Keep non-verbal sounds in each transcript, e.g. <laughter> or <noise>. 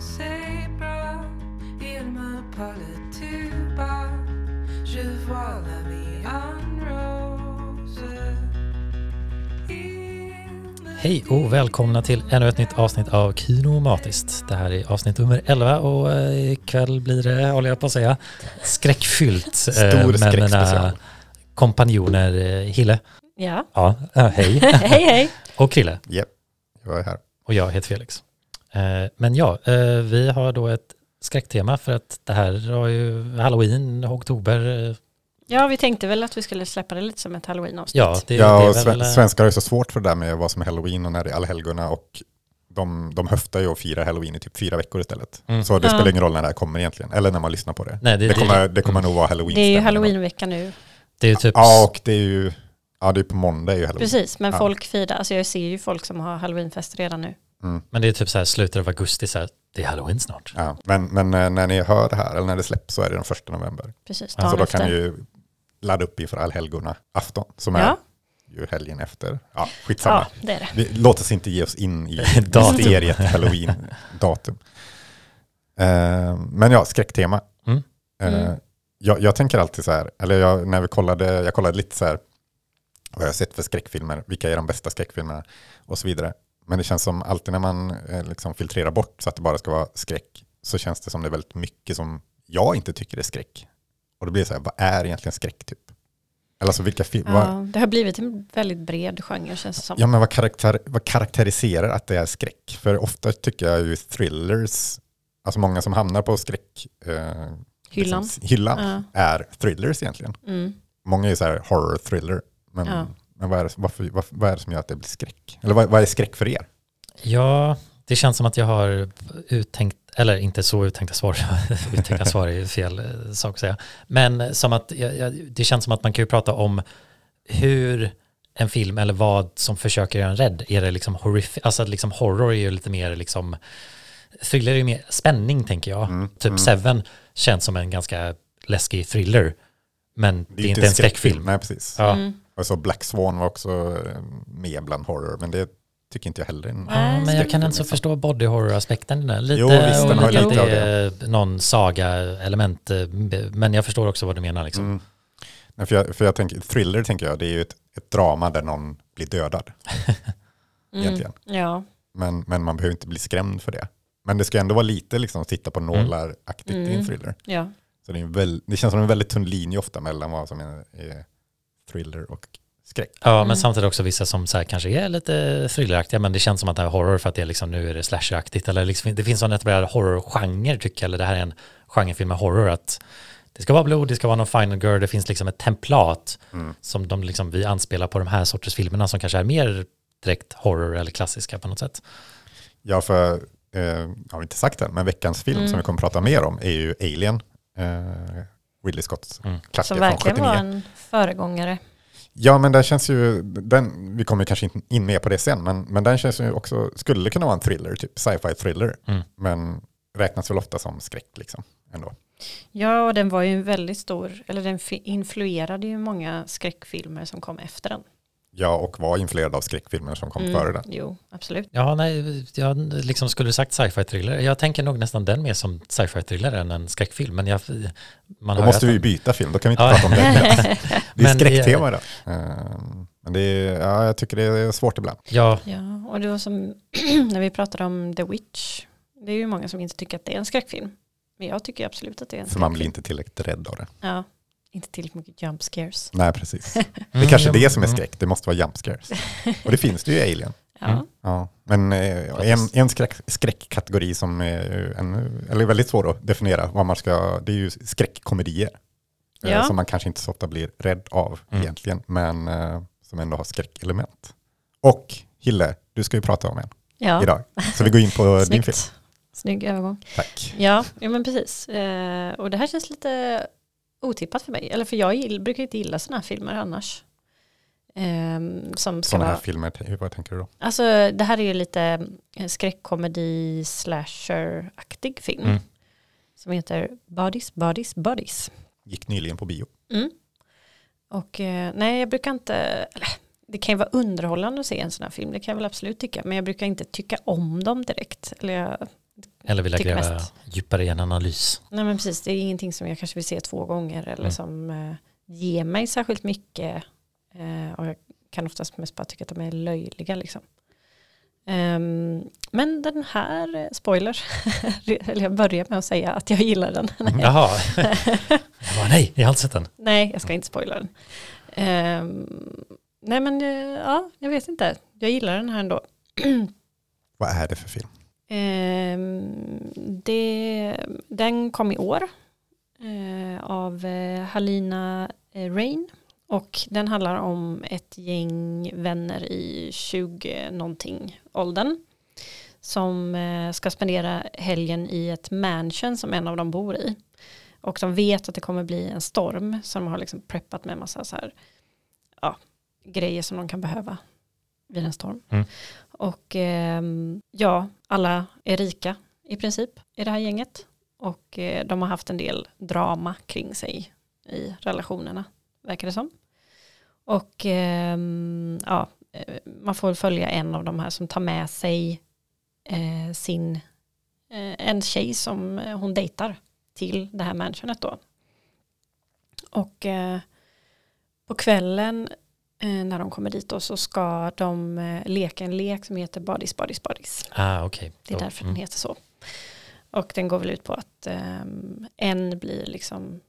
c'est bras, il me parle tout bas. Je vois la vie en rose. Il me Hej och välkomna till ännu ett nytt avsnitt av Kinomatiskt. Det här är avsnitt nummer 11 och eh, ikväll blir det, håller jag på att säga, skräckfyllt <laughs> eh, Stor med mina skräckspecial. kompanjoner eh, Hille, Ja, ja, eh, hej, <laughs> hej hej. och Krille Japp, jag är här. och jag heter Felix. Eh, Men ja, eh, vi har då ett skräcktema för att det här har ju halloween, oktober, eh, Ja, vi tänkte väl att vi skulle släppa det lite som ett halloween-avsnitt. ja, det, ja, det är väl, sven- svenskar har ju så svårt för det där med vad som är halloween och när det är allhelgona och de, de höftar ju och firar halloween i typ fyra veckor istället. Mm. Så det Ja. spelar ingen roll när det här kommer egentligen, eller när man lyssnar på det. Nej, det- det, det- kommer, det kommer mm. nog vara halloween. det är ju halloweenvecka nu. det är ju typ, Ja, och det är ju ja, det är på måndag är ju halloween. Precis, men Ja. folk firar, alltså jag ser ju folk som har halloweenfest redan nu. Mm. men det är typ så här slutet av augusti, så här, det är halloween snart. Ja, men, men eh, när ni hör det här, eller när det släpps, så är det den första november. Precis, Så då kan ni ju ladda upp inför allhelgona afton, som är Ja. ju helgen efter. Ja, skitsamma. Ja, det är det. Vi, låt oss inte ge oss in i <laughs> mysteriet halloween-datum. Eh, men ja, skräcktema. Mm. Eh, Mm. jag, jag tänker alltid så här, eller jag, när vi kollade, jag kollade lite så här, vad jag har sett för skräckfilmer, vilka är de bästa skräckfilmerna och så vidare. Men det känns som alltid när man eh, liksom filtrerar bort så att det bara ska vara skräck, så känns det som det är väldigt mycket som jag inte tycker är skräck. Och då blir det så här, vad är egentligen skräck typ? Eller alltså vilka filmer, Ja, det har blivit en väldigt bred genre känns det som. Ja, men vad, karaktär, vad karaktäriserar att det är skräck? För ofta tycker jag ju thrillers, alltså många som hamnar på skräck eh, Hyllan. Liksom, hyllan Ja. är thrillers egentligen. Mm. Många är så här horror thriller, men, Ja. Men vad, är det, varför, varför, vad är det som gör att det blir skräck? Eller vad, vad är skräck för er? Ja, det känns som att jag har uttänkt, eller inte så uttänkta svar, <laughs> uttänkta svar är ju fel eh, sak att säga, men som att jag, jag, det känns som att man kan ju prata om hur en film eller vad som försöker göra en rädd, är det liksom horrific, alltså att liksom horror är ju lite mer liksom, thriller är ju mer spänning tänker jag, Mm, typ mm. Seven känns som en ganska läskig thriller, men det är, inte en skräckfilm. Nej, precis. Ja. Mm. Och så Black Swan var också eh, med bland horror, men det tycker inte jag heller är en Ja, men jag kan inte så liksom. förstå body horror-aspekten i den. Lite, Jo, visst, den har lite, lite av någon saga-element, eh, men jag förstår också vad du menar. Liksom. Mm. Nej, för jag, för jag tänker, thriller tänker jag, det är ju ett, ett drama där någon blir dödad. <laughs> egentligen. Mm. Ja, Men, men man behöver inte bli skrämd för det. Men det ska ändå vara lite liksom sitta på nålar-aktigt i en Mm. thriller. ja. Så det, är en väl, det känns som en väldigt tunn linje ofta mellan vad som är, är thriller och skräck. Ja, Mm. men samtidigt också vissa som så här kanske är lite thrilleraktiga, men det känns som att det är horror för att det är liksom, nu är det slasheraktigt. Eller liksom, det finns en etablerad horrorgenre tycker jag, eller det här är en genrefilm med horror, att det ska vara blod, det ska vara någon final girl, det finns liksom ett templat Mm. som de liksom, vi anspelar på de här sorters filmerna som kanske är mer direkt horror eller klassiska på något sätt. Ja, för, eh, jag har inte sagt det, men veckans film Mm. som vi kommer prata mer om är ju Alien. Eh, Ridley Scotts Mm. klassiker Som från verkligen 79. var en föregångare. Ja, men den känns ju, den, vi kommer kanske inte in mer på det sen, men, men den känns ju också, skulle kunna vara en thriller, typ sci-fi thriller, Mm. men räknas väl ofta som skräck liksom ändå. Ja, och den var ju en väldigt stor, eller den influerade ju många skräckfilmer som kom efter den. Ja, och var influerad av skräckfilmer som kom Mm. före den. Jo, absolut. Ja, nej, jag liksom skulle sagt sci-fi thriller. Jag tänker nog nästan den mer som sci-fi thriller än en skräckfilm. Men jag, man Då måste vi den- byta film, då kan vi inte prata om den. <laughs> Det är Men- skräcktema idag. Ehm, Men det är, ja, jag tycker det är svårt ibland. Ja, Ja, och det var som <clears throat> när vi pratade om The Witch. Det är ju många som inte tycker att det är en skräckfilm. Men jag tycker absolut att det är en För man blir skräckfilm. inte tillräckligt rädd av det. Ja, inte tillräckligt mycket jump scares. Nej, precis. <laughs> Det är Mm, kanske ja, det som är mm. skräck, det måste vara jump scares. <laughs> Och det finns det ju i Alien. Ja, Mm. Ja. Men eh, en, en skräck, skräckkategori som är ännu, eller väldigt svår att definiera, vad man ska, det är ju skräckkomedier. eh, Ja. Som man kanske inte så ofta blir rädd av Mm. egentligen, men eh, som ändå har skräckelement. Och Hille, du ska ju prata om en ja. idag. Så vi går in på <laughs> din film. snyggt. Snygg övergång. Tack. Ja, ja men precis. Och det här känns lite otippat för mig. Eller för jag gill, brukar inte gilla sådana här filmer annars. Ehm, som Sådana här filmer, vad tänker du då? alltså det här är ju lite eh, skräckkomedi slasher-aktig film. Mm. Som heter Bodies, Bodies, Bodies. Gick nyligen på bio. Mm. Och eh, nej, jag brukar inte, eller, det kan ju vara underhållande att se en sån här film, det kan jag väl absolut tycka, men jag brukar inte tycka om dem direkt. Eller jag, Eller vill jag gräva mest. djupare i en analys? Nej men precis, det är ingenting som jag kanske vill se två gånger eller Mm. som eh, ger mig särskilt mycket. Eh, och jag kan oftast mest bara tycka att de är löjliga liksom. Ehm, men den här, eh, spoiler, <laughs> eller jag börjar med att säga att jag gillar den. Jaha. <laughs> jag bara, nej, jag har inte sett den. Nej, jag ska inte spoila den. Ehm, nej men eh, ja, jag vet inte. Jag gillar den här ändå. <clears throat> Vad är det för film? Ehm, det, den kom i år eh, av eh, Halina eh, Rain och den handlar om ett gäng vänner i 20 någonting åldern som eh, ska spendera helgen i ett mansion som en av dem bor i. Och de vet att det kommer bli en storm så de har liksom preppat med massa så här, ja, grejer som de kan behöva vid en storm. Mm. Och eh, ja, alla är rika i princip i det här gänget. Och eh, de har haft en del drama kring sig i relationerna, verkar det som. Och ehm, eh, ja, man får följa en av de här som tar med sig eh, sin, eh, en tjej som eh, hon dejtar till det här mansionet då. Och eh, på kvällen när de kommer dit då så ska de eh, leka en lek som heter Buddies, Buddies, Buddies. Ah, okej. Det är därför mm. den heter så. Och den går väl ut på att ehm, en blir liksom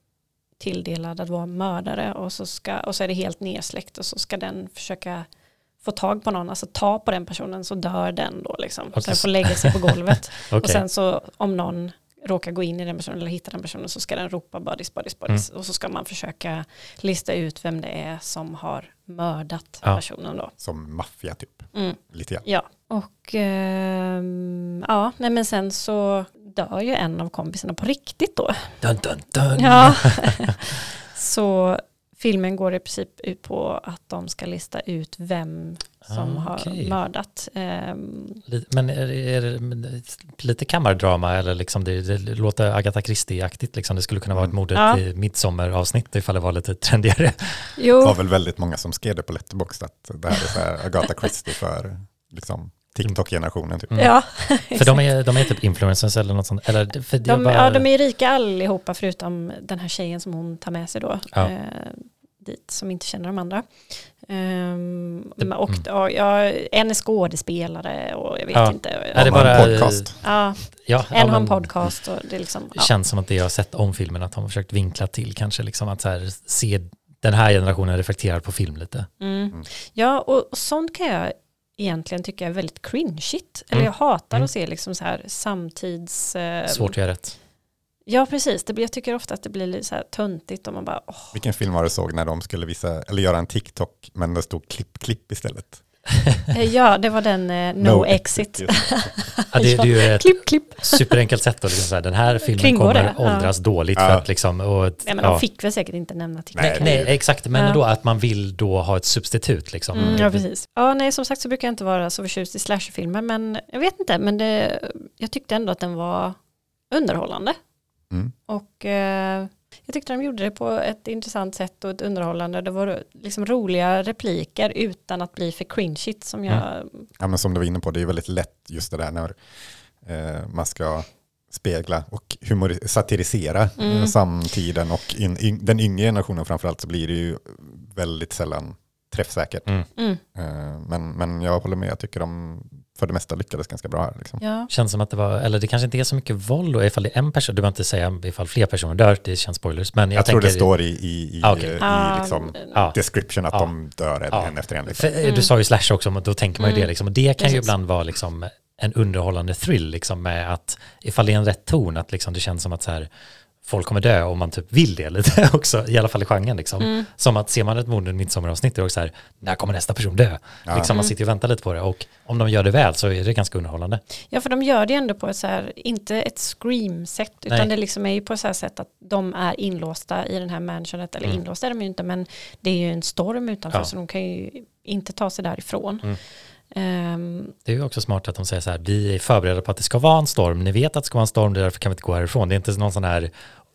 tilldelad att vara mördare och så, ska, och så är det helt nedsläckt och så ska den försöka få tag på någon, alltså ta på den personen så dör den då liksom. Och Så den får lägga sig på golvet. <laughs> Okej. Och sen så om någon råkar gå in i den personen eller hitta den personen så ska den ropa buddies, buddies, buddies. Mm. Och så ska man försöka lista ut vem det är som har mördat Ja. personen då. Som maffia typ, Mm. lite grann. Ja, och ehm, ja, nej men sen så dör ju en av kompisarna på riktigt då. Dun, dun, dun. Ja. <laughs> så filmen går i princip ut på att de ska lista ut vem som Ah, okej. har mördat. Ehm, Men är, det- är det lite kammardrama eller liksom det, det låter Agatha Christie-aktigt liksom. Det skulle kunna vara ett Mm. mordet Ja. i midsommaravsnitt ifall det var lite trendigare. Det jo, var väl väldigt många som skrev det på Letterboxd att det här är så här Agatha Christie för liksom, TikTok-generationen. Typ. Mm. ja. För de är, de är typ influencers eller något sånt. Eller, för det De, var, ja, de är ju rika allihopa förutom den här tjejen som hon tar med sig då. Ja. Dit, som inte känner de andra. Ehm, Det- och mm. ja, ja, en är skådespelare och jag vet Ja. inte. Är det bara- en podcast. Ja, ja, en ja, har en podcast och det liksom, ja. känns som att det jag har sett om filmen, att de har försökt vinkla till kanske, liksom att så här, se den här generationen reflekterad på film lite. Mm. Mm. Ja, och, och sånt kan jag egentligen tycka är väldigt cringeigt. Eller Mm. jag hatar Mm. att se liksom så här samtids... eh, Svårt att göra rätt. Ja, precis. Det blir, jag tycker ofta att det blir lite så här töntigt och man bara, åh, Vilken film var det såg när de skulle visa, eller göra en TikTok, men det stod klipp, klipp istället? <laughs> Eh, Ja, det var den eh, No, Exit. just det. <laughs> Ja, det, det är ju ett Klipp, klipp. superenkelt sätt att liksom så här, den här filmen Kringgå kommer det, ja. åldras dåligt för Ja. att liksom, och, Nej, men ja. de fick väl säkert inte nämna TikTok. Nej, Nej, exakt, men Ja. ändå att man vill då ha ett substitut liksom. Mm, ja, precis. Ja, nej, som sagt så brukar jag inte vara så förtjust i slasherfilmer, men jag vet inte, men det, jag tyckte ändå att den var underhållande. Mm. Och eh, jag tyckte de gjorde det på ett intressant sätt och ett underhållande. Det var liksom roliga repliker utan att bli för cringeigt som jag... Ja, men som du var inne på, det är väldigt lätt just det där när eh, man ska spegla och humor- satirisera Mm. eh, samtiden och in, in, den yngre generationen framförallt så blir det ju väldigt sällan träffsäkert. Mm. Mm, Eh, men, men jag håller med, jag tycker de för det mesta lyckades ganska bra här. Liksom. ja. Känns som att det var, eller det kanske inte är så mycket våld och ifall det är en person, du behöver inte säga ifall fler personer dör, det känns spoilers, men jag, Jag, tror tänker, det står i, i, i, Ah, okej. i Ah, liksom Ja. description att Ja. de dör en, Ja. en efter en. Liksom. För, eh, Mm. Du sa ju slash också, men då tänker man ju Mm. det liksom, och det kan ju Precis. ibland vara liksom en underhållande thrill liksom med att ifall det är en rätt ton, att liksom det känns som att så här, folk kommer dö och man typ vill det lite <laughs> också, i alla fall i genren liksom. Mm. Som att ser man ett mord i midsommaravsnitt, det är också så här, när kommer nästa person dö? Ja. Liksom, man Mm. sitter ju och väntar lite på det och om de gör det väl så är det ganska underhållande. ja, för de gör det ändå på ett så här, inte ett scream-sätt, utan Nej. det liksom är ju på så här sätt att de är inlåsta i den här mansionet, eller Mm. inlåsta är de ju inte, men det är ju en storm utanför, Ja. så de kan ju inte ta sig därifrån. Mm. Ehm, Det är ju också smart att de säger så här, vi är förberedda på att det ska vara en storm, ni vet att det ska vara en storm, därför kan vi inte gå härifrån. Det är inte någon sån här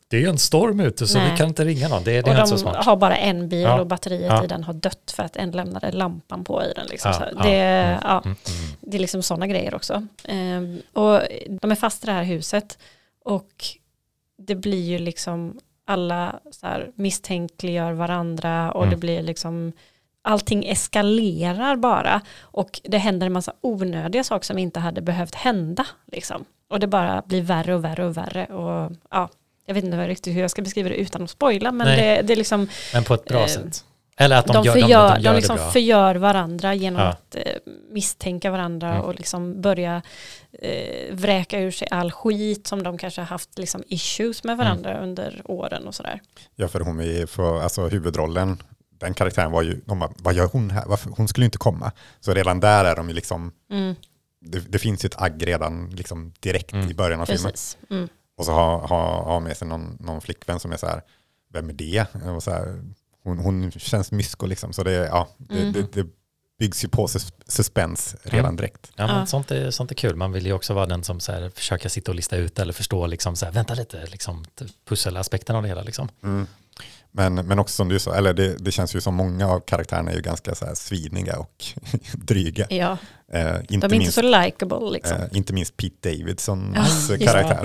det är en storm ute så Nej. vi kan inte ringa någon. Det, det Och är inte så de smart. har bara en bil Ja. och batteriet Ja. i den har dött för att en lämnade lampan på i den. Liksom. Ja, det, mm, ja, Mm, mm. det är liksom sådana grejer också. Ehm, och de är fast i det här huset och det blir ju liksom alla så här misstänkliggör varandra och Mm. det blir liksom allting eskalerar bara och det händer en massa onödiga saker som inte hade behövt hända liksom. Och det bara blir värre och värre och värre och ja, jag vet inte riktigt hur jag ska beskriva det utan att spoila men det, det är liksom Men på ett bra Eh, sätt. Eller att de, de, gör, förgör, de, de, de gör liksom det bra. förgör varandra genom Ja. att eh, misstänka varandra Mm. och liksom börja eh, vräka ur sig all skit som de kanske har haft liksom issues med varandra Mm. under åren och sådär. Ja, för hon är för, alltså huvudrollen, den karaktären var ju, de bara, vad gör hon här? Varför? Hon skulle ju inte komma. Så redan där är de ju liksom, Mm, det, det finns ju ett agg redan liksom direkt Mm. i början av filmen. precis. Mm. Och så har ha, ha med sig någon, någon flickvän som är så här, vem är det? Och så här, hon, hon känns mysko liksom, så det, ja, det, Mm. det, det byggs ju på sus, suspens redan Mm. direkt. Ja, men. Sånt, är, sånt är kul. Man vill ju också vara den som så här, försöker sitta och lista ut eller förstå, liksom, så här, vänta lite, liksom, pusselaspekten av det hela. Liksom. Mm. Men, men också som du sa, eller det, det känns ju som många av karaktärerna är ju ganska så här sviniga och <laughs> dryga. Ja, Eh, de inte, är inte minst, så likable liksom. eh, inte minst Pete Davidsons Ja, karaktär.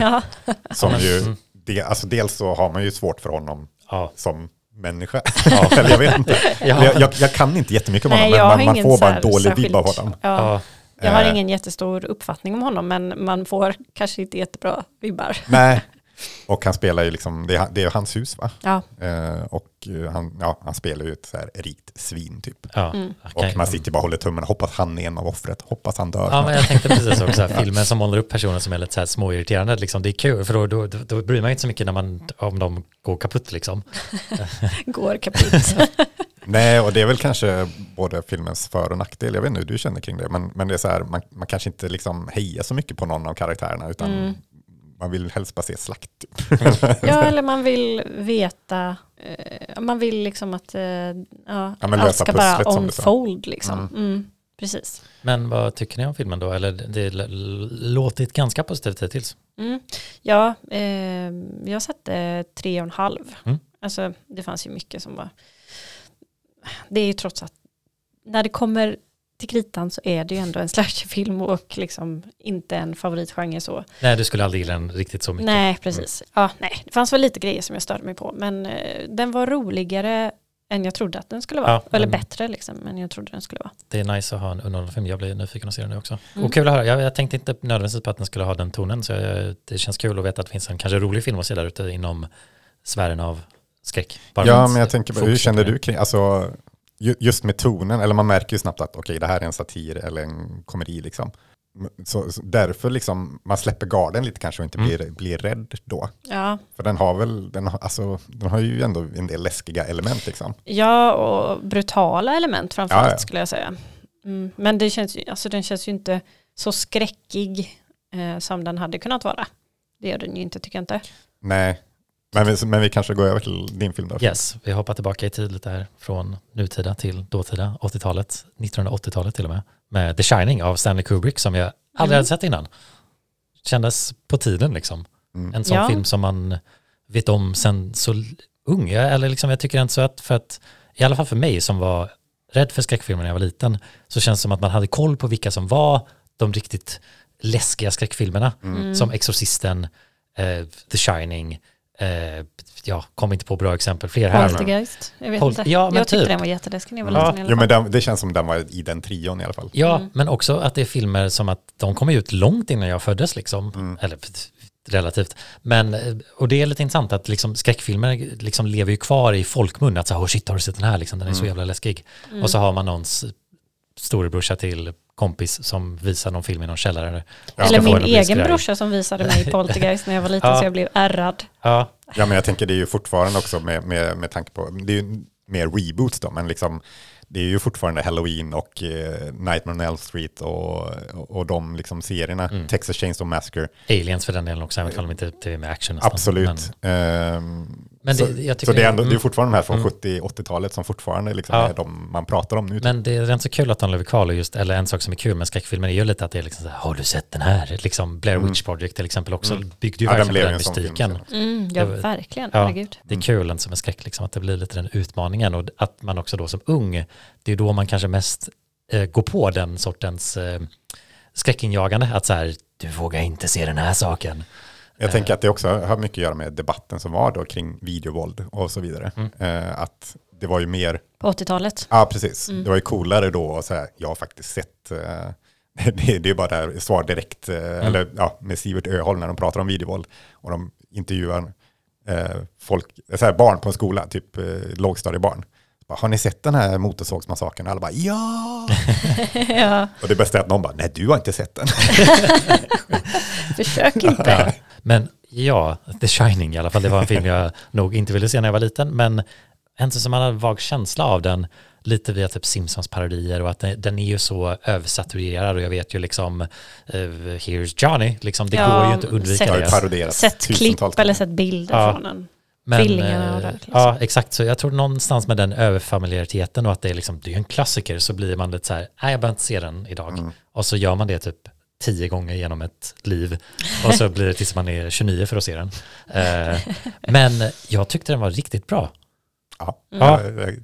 Ja, Som ju, Mm. det, alltså dels så har man ju svårt för honom Ja. som människa. Ja. <laughs> eller jag vet inte. Ja. Jag, jag, jag kan inte jättemycket om Nej, honom, jag men har man, får bara en dålig vibb av honom. ja. Ja. Jag har Eh, ingen jättestor uppfattning om honom men man får kanske inte jättebra vibbar. Nej, och han spelar ju liksom, det är, det är hans hus va? Ja, Eh, och eh, han, ja, han spelar ju ett så här rikt svin typ. Ja. Mm. Okej. Och man sitter ju bara och håller tummen, hoppas han är en av offret, hoppas han dör. Ja, men jag tänkte precis också, <laughs> här, filmer som målar upp personer som är lite så här småirriterande, liksom, det är kul, för då, då, då, då bryr man inte så mycket när man, om de går kaputt. Liksom. <laughs> går kaputt. <laughs> Nej, och det är väl kanske både filmens för och nackdel. Jag vet inte hur du känner kring det, men, men det är så här, man, man kanske inte liksom hejar så mycket på någon av karaktärerna, utan Mm. Man vill helst bara se slakt. Typ. <laughs> Ja, eller man vill veta, eh, man vill liksom att eh, ja, men allt ska bara unfold liksom. Mm. Mm. precis. Men vad tycker ni om filmen då? Eller det låtit ganska positivt hittills. Mm. Ja, eh, jag satte tre och en halv. Mm. Alltså det fanns ju mycket som var, det är ju trots att när det kommer till kritan så är det ju ändå en <laughs> slasherfilm och liksom inte en favoritgenre så. Nej, du skulle aldrig gilla den riktigt så mycket. Nej, precis. Ja, nej, det fanns väl lite grejer som jag störde mig på, men eh, den var roligare än jag trodde att den skulle vara. Ja, Eller men- bättre liksom, än jag trodde den skulle vara. Det är nice att ha en underhållande Jag blir nyfiken att se den nu också. Mm. Och kul att höra. Jag, jag tänkte inte nödvändigtvis på att den skulle ha den tonen. Så jag, det känns kul att veta att det finns en kanske rolig film att se där ute inom sfären av skräck. Bara ja, men jag tänker, på, hur det. du kring, alltså just med tonen, eller man märker ju snabbt att okej, det här är en satir eller en komedi liksom. Så, så därför liksom, man släpper garden lite kanske och inte Mm. blir, blir rädd då. Ja, För den har väl, den har, alltså, den har ju ändå en del läskiga element liksom. ja och brutala element framförallt Ja, ja. skulle jag säga. Mm, men det känns ju, alltså, den känns ju inte så skräckig eh, som den hade kunnat vara. Det gör den ju inte tycker jag inte. Nej, men vi, men vi kanske går över till din film då. Yes, vi hoppar tillbaka i tid lite här från nutida till dåtida, 80-talet, 1980-talet till och med, med The Shining av Stanley Kubrick som jag aldrig Mm. hade sett innan. Kändes på tiden liksom. Mm. En sån Ja. film som man vet om sen så ung. Jag- Eller liksom, jag tycker inte så att, för att, i alla fall för mig som var rädd för skräckfilmer när jag var liten, så känns det som att man hade koll på vilka som var de riktigt läskiga skräckfilmerna. Mm. Som Exorcisten, eh, The Shining, eh, ja, kom inte på bra exempel, fler här. men- Poltergeist, jag vet Pol- inte. ja, men jag tyckte typ. den var jätteläskig när jag var Ja. liten Jo, men den, det känns som den var i den trion i alla fall. Ja, Mm. men också att det är filmer som att de kommer ut långt innan jag föddes liksom. Mm. Eller relativt. Men, eh, och det är lite intressant att liksom skräckfilmer liksom lever ju kvar i folkmun. Att så här, oh shit, har du sett den här? Liksom, den är så Mm. jävla läskig. Mm. Och så har man någons storebrorsa till kompis som visar någon film i någon källare. Ja, Eller min egen brorsa som visade mig <laughs> Poltergeist när jag var liten Ja. så jag blev ärrad. Ja, Ja, men jag tänker det är ju fortfarande också med, med, med tanke på, det är ju mer reboots då, men liksom det är ju fortfarande Halloween och eh, Nightmare on Elm Street och, och, och de liksom serierna, Mm. Texas Chainsaw Massacre. aliens för den delen också, även om de inte är med action nästan. Absolut. Men, Ehm, Men så, det, så det är, ändå, det är mm. fortfarande de här från Mm. 70-80-talet som fortfarande liksom Ja. är de man pratar om nu. typ. Men det är rätt så kul att de lever kvar just, eller en sak som är kul med skräckfilmer är ju lite att det är liksom så här, har du sett den här? Liksom Blair Mm. Witch Project till exempel också Mm. byggde ju Ja, den verkligen den en film mystiken. Mm, ja, verkligen. Ja. Herregud. Det är kul en som är skräck, liksom, att det blir lite den utmaningen och att man också då som ung, det är då man kanske mest eh, går på den sortens eh, skräckinjagande, att så här, du vågar inte se den här saken. Jag Eh. tänker att det också har mycket att göra med debatten som var då kring videovåld och så vidare. Mm. Eh, att det var ju mer, På 80-talet. ja precis, Mm. det var ju coolare då att säga, jag har faktiskt sett, eh, <laughs> det, det är bara där svar direkt, eh, Mm. eller ja, med Sivert Öholm när de pratar om videovåld och de intervjuar eh, folk, så här, barn på en skola, typ eh, lågstadiebarn. Bara, Har ni sett den här motorsågsmassakern? Alla bara ja! <laughs> ja, Och det bästa är att någon bara, nej du har inte sett den. <laughs> försök inte. Men ja, The Shining i alla fall, det var en film jag <laughs> nog inte ville se när jag var liten, men inte som man hade en vag känsla av den, lite via typ Simpsons parodier och att den, den är ju så översaturerad och jag vet ju liksom, uh, here's Johnny, liksom det Ja, går ju inte att undvika sätt- Det Sett klipp eller sett bilder Ja. från den. Men, eh, liksom. Ja, exakt. Så jag tror någonstans med den överfamiliariteten och att det är liksom, det är en klassiker så blir man lite så här, nej jag behöver inte se den idag. Mm. Och så gör man det typ tio gånger genom ett liv och så <laughs> blir det tills man är 29 för att se den. Eh, men jag tyckte den var riktigt bra. Ja. Ja.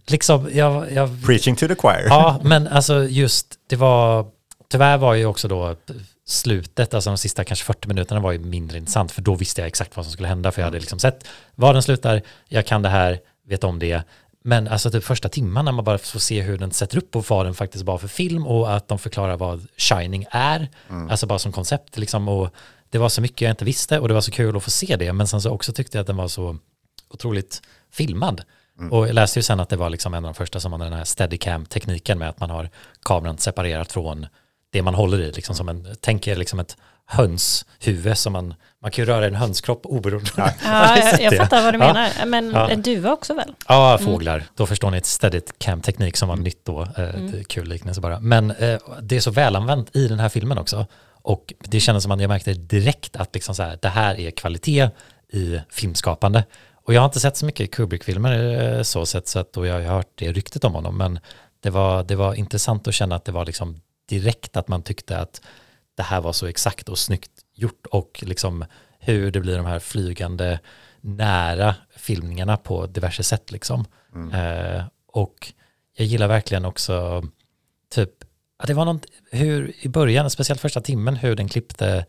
Liksom, jag, jag, Preaching to the choir. ja, men alltså just, det var, tyvärr var ju också då slutet, alltså de sista kanske 40 minuterna var ju mindre intressant, för då visste jag exakt vad som skulle hända, för jag hade liksom sett var den slutar, jag kan det här, vet om det, men alltså typ första timman när man bara får se hur den sätter upp och vad den faktiskt var för film och att de förklarar vad Shining är, alltså bara som koncept liksom, och det var så mycket jag inte visste och det var så kul att få se det, men sen så också tyckte jag att den var så otroligt filmad. Och jag läste ju sen att det var liksom en av de första som hade den här steadicam-tekniken med att man har kameran separerat från det man håller i, liksom som en, tänk er liksom ett hönshuvud som man, man kan ju röra en hönskropp oberoende. Ja. <laughs> Ja, jag, jag fattar vad du Ja. menar. Men Ja. en duva också väl? Ja, fåglar. Då förstår ni ett steadicam-teknik som var Mm. nytt då. Eh, det är Kul liknelse bara. Men eh, det är så välanvänt i den här filmen också. Och det kändes som att jag märkte direkt att liksom så här, det här är kvalitet i filmskapande. Och jag har inte sett så mycket Kubrick-filmer eh, så sett, så att då jag har hört det ryktet om honom. Men det var, det var intressant att känna att det var liksom direkt att man tyckte att det här var så exakt och snyggt gjort och liksom hur det blir de här flygande nära filmningarna på diverse sätt liksom. Eh, och jag gillar verkligen också typ, att det var något, hur i början, speciellt första timmen, hur den klippte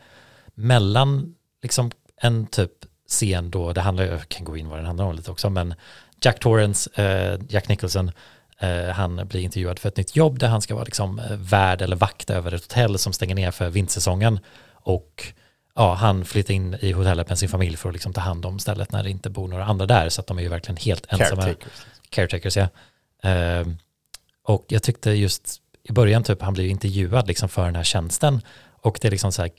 mellan liksom en typ scen då, det handlar, jag kan gå in vad den handlar om lite också, men Jack Torrance, eh, Jack Nicholson, han blir intervjuad för ett nytt jobb där han ska vara liksom eh, värd eller vakt över ett hotell som stänger ner för vintersäsongen och ja, han flyttar in i hotellet med sin familj för att liksom ta hand om stället när det inte bor några andra där så att de är ju verkligen helt ensamma Caretakers. caretakers ja. Ehm, och jag tyckte just i början typ han blev intervjuad liksom för den här tjänsten och det är liksom så här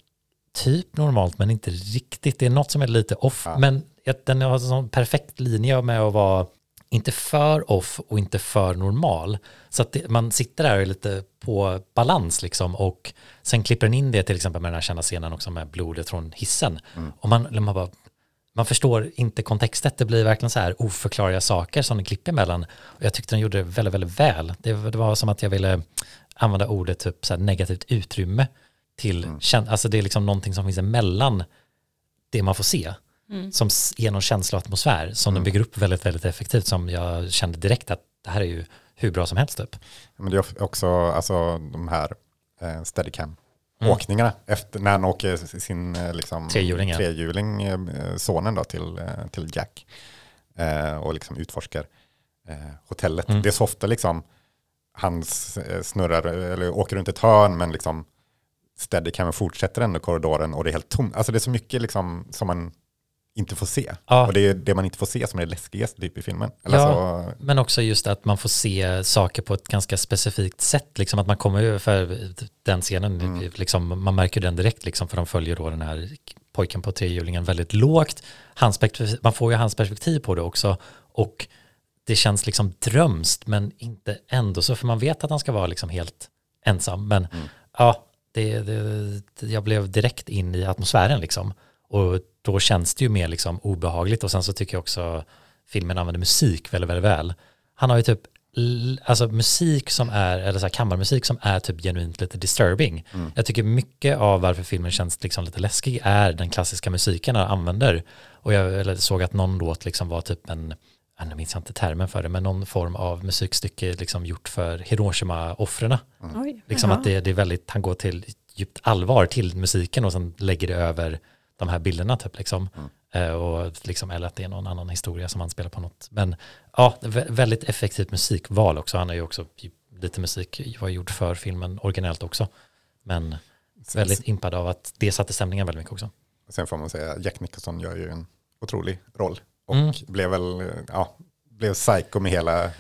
typ normalt men inte riktigt. Det är något som är lite off Ja. men den har en sån perfekt linje med att vara inte för off och inte för normal. Så att det, man sitter där och är lite på balans liksom och sen klipper den in det till exempel med den här kända scenen också med blodet från hissen. Och man, man bara man förstår inte kontextet, det blir verkligen så här oförklarliga saker som den klipper emellan. Och jag tyckte den gjorde det väldigt, väldigt väl. Det, det var som att jag ville använda ordet typ så negativt utrymme till, kän- alltså det är liksom någonting som finns emellan det man får se. Som s- ger någon känsla och atmosfär som den bygger upp väldigt, väldigt effektivt som jag kände direkt att det här är ju hur bra som helst typ. Men det är också alltså, de här eh, steadicam-åkningarna efter när han åker sin eh, liksom, Trehjuling, ja. trehjuling eh, sonen då till, eh, till Jack eh, och liksom utforskar eh, hotellet. Mm. Det är så ofta liksom han eh, snurrar eller åker runt ett hörn men liksom steadicamen fortsätter ändå korridoren och det är helt tomt. Alltså det är så mycket liksom som man inte får se. Ja. Och det är det man inte får se som är det läskigaste typ i filmen. Eller Ja. alltså, Men också just att man får se saker på ett ganska specifikt sätt. Liksom att man kommer ju för den scenen, liksom, man märker den direkt liksom, för de följer då den här pojken på trehjulingen väldigt lågt. Hans man får ju hans perspektiv på det också. Och det känns liksom drömskt men inte ändå så för man vet att han ska vara liksom helt ensam. Men ja, det, det, jag blev direkt in i atmosfären liksom. Och då känns det ju mer liksom obehagligt och sen så tycker jag också filmen använder musik väldigt, väldigt väl. Han har ju typ alltså musik som är, eller så här kammarmusik som är typ genuint lite disturbing. Mm. Jag tycker mycket av varför filmen känns liksom lite läskig är den klassiska musiken han använder. Och jag eller såg att någon låt liksom var typ en, ja, nu minns jag inte termen för det, men någon form av musikstycke liksom gjort för Hiroshima-offrena. Oj, Liksom att det, det är väldigt, han går till djupt allvar till musiken och sen lägger det över de här bilderna typ liksom. Eh, och liksom, eller att det är någon annan historia som han spelar på något. Men ja, vä- väldigt effektivt musikval också. Han har ju också lite musik var gjord för filmen originellt också. Men väldigt impad av att det satte stämningen väldigt mycket också. Sen får man säga, Jack Nicholson gör ju en otrolig roll. Och Mm. blev väl, ja, blev psycho med hela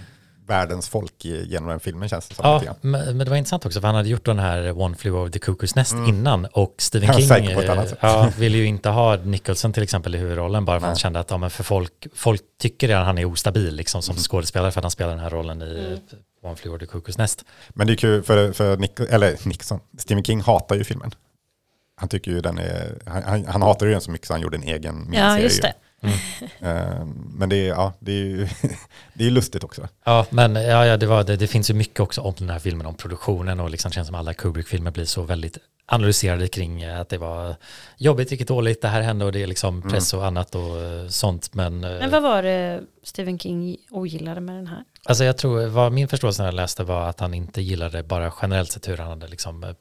världens folk genom den filmen känns det som. Ja, men, men det var intressant också för han hade gjort den här One Flew Over the Cuckoo's Nest innan och Stephen King säker på ett annat eh, sätt. ja, ville ju inte ha Nicholson till exempel i huvudrollen bara för att han kände att ja, men för folk, folk tycker redan han är ostabil liksom, som skådespelare för att han spelar den här rollen i One Flew Over the Cuckoo's Nest. Men det är kul för, för Nick, eller Nixon, Stephen King hatar ju filmen. Han tycker ju den är, han, han, han hatar ju den så mycket så han gjorde en egen Ja, miniserie just ju. det. Eh, Men det är, ja, det är ju <laughs> det är lustigt också. Ja, men ja, ja, det, var, det, det finns ju mycket också om den här filmen, om produktionen och liksom känns som alla Kubrick-filmer blir så väldigt analyserade kring eh, att det var jobbigt, vilket dåligt, det här hände och det är liksom press och annat och eh, sånt. Men, Men vad var det Stephen King ogillade med den här? Alltså jag tror, vad min förståelse när jag läste var att han inte gillade bara generellt sett hur han hade liksom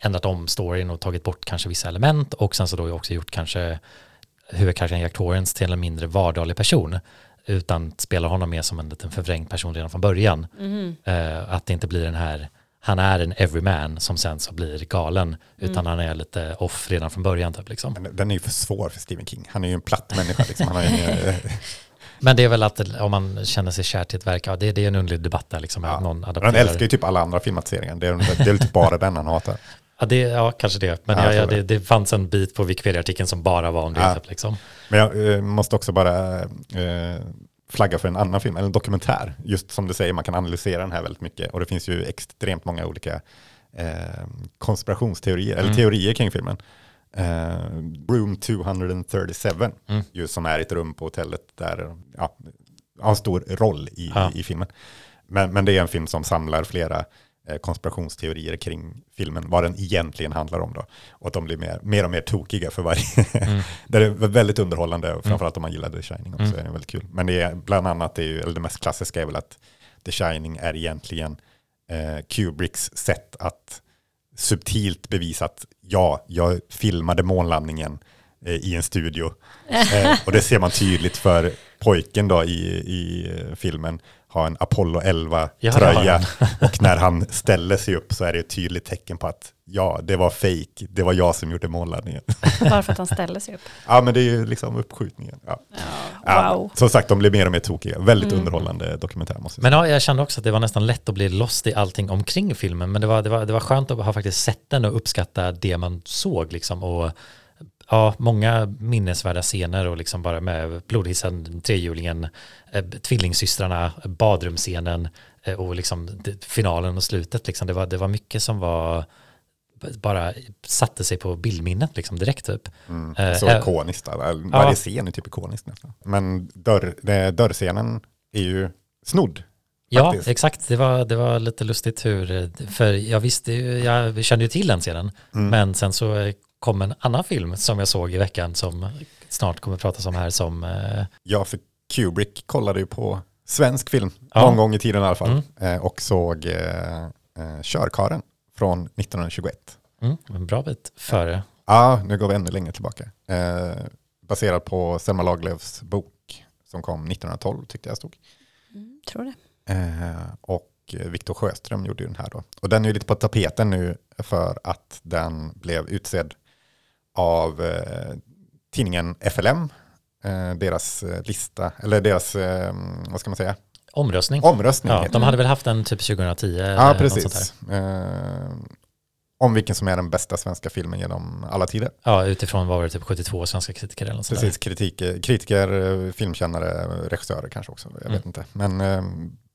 ändrat om storyn och tagit bort kanske vissa element och sen så då också gjort kanske huvudkaraktären Jack Torrance till en mindre vardaglig person utan spelar honom mer som en liten förvrängd person redan från början. Eh, att det inte blir den här, han är en everyman som sen så blir galen utan han är lite off redan från början typ liksom. Men den är ju för svår för Stephen King. Han är ju en platt människa. Liksom. Han har ju inga, <laughs> Men det är väl att om man känner sig kär till ett verk, ja det, det är en underlig debatt där liksom. Ja. Någon han älskar ju typ alla andra filmatiseringar. Det är, det är typ bara den han hatar. Ja, det, ja kanske det. Men Ja, ja, det, det fanns en bit på Wikipedia-artikeln som bara var om det. Ja. Typ, liksom. Men jag eh, måste också bara eh, flagga för en annan film, eller en dokumentär. Just som du säger, man kan analysera den här väldigt mycket. Och det finns ju extremt många olika eh, konspirationsteorier, eller teorier kring filmen. Eh, Room 237, Mm. just som är ett rum på hotellet där, ja, har en stor roll i, Ja. i filmen. Men, men det är en film som samlar flera konspirationsteorier kring filmen, vad den egentligen handlar om då. Och att de blir mer, mer och mer tokiga för varje... <laughs> det är väldigt underhållande, och framförallt om man gillar The Shining också, Mm. är det väldigt kul. Men det är bland annat, det, är ju, eller det mest klassiska är väl att The Shining är egentligen eh, Kubricks sätt att subtilt bevisa att ja, jag filmade månlandningen eh, i en studio. <laughs> Eh, och det ser man tydligt för pojken då i, i eh, filmen har en Apollo Ja, det 11-tröja. har <laughs> och när han ställer sig upp så är det ett tydligt tecken på att ja, det var fake. Det var jag som gjorde månlandningen. <laughs> Bara för att han ställer sig upp. ja, men det är ju liksom uppskjutningen. Ja. Ja, Ja, wow. som sagt, de blir mer och mer tokiga. Väldigt underhållande dokumentär måste jag säga. Men ja, jag kände också att det var nästan lätt att bli lost i allting omkring filmen. Men det var, det var, det var skönt att ha faktiskt sett den och uppskatta det man såg. Liksom. Och, ja, många minnesvärda scener och liksom bara med blodhissen, trehjulingen, eh, tvillingsystrarna, badrumsscenen eh, och liksom det, finalen och slutet. Liksom. Det, var, det var mycket som var bara satte sig på bildminnet liksom direkt typ. Mm. Eh, Så eh, ikoniskt. Varje scen är typ ikonisk nästan. Men dörr, det- dörrscenen är ju snodd. Ja, exakt. Det var, det var lite lustigt hur, för jag visste ju, jag kände ju till den scenen, Mm. men sen så kom en annan film som jag såg i veckan som snart kommer att pratas om här som, eh, Ja, för Kubrick kollade ju på svensk film Ja. någon gång i tiden i alla fall. Mm. Eh, och såg eh, eh, Körkaren från 1921. mm, en bra bit före. Ja, nu går vi ännu längre tillbaka. Eh, baserad på Selma Lagerlöfs bok som kom 1912 tyckte jag stod. Mm, tror det. Och Viktor Sjöström gjorde ju den här då. Och den är ju lite på tapeten nu för att den blev utsedd av eh, tidningen FLM. Eh, deras eh, lista, eller deras, eh, vad ska man säga, Omröstning. omröstning. Ja, de hade väl haft en typ 2010? Ja, precis. Eh, om vilken som är den bästa svenska filmen genom alla tider. Ja, utifrån vad var det, typ 72 svenska kritiker eller något Precis, kritik, kritiker, eh, filmkännare, regissörer kanske också. Jag Mm. vet inte. Men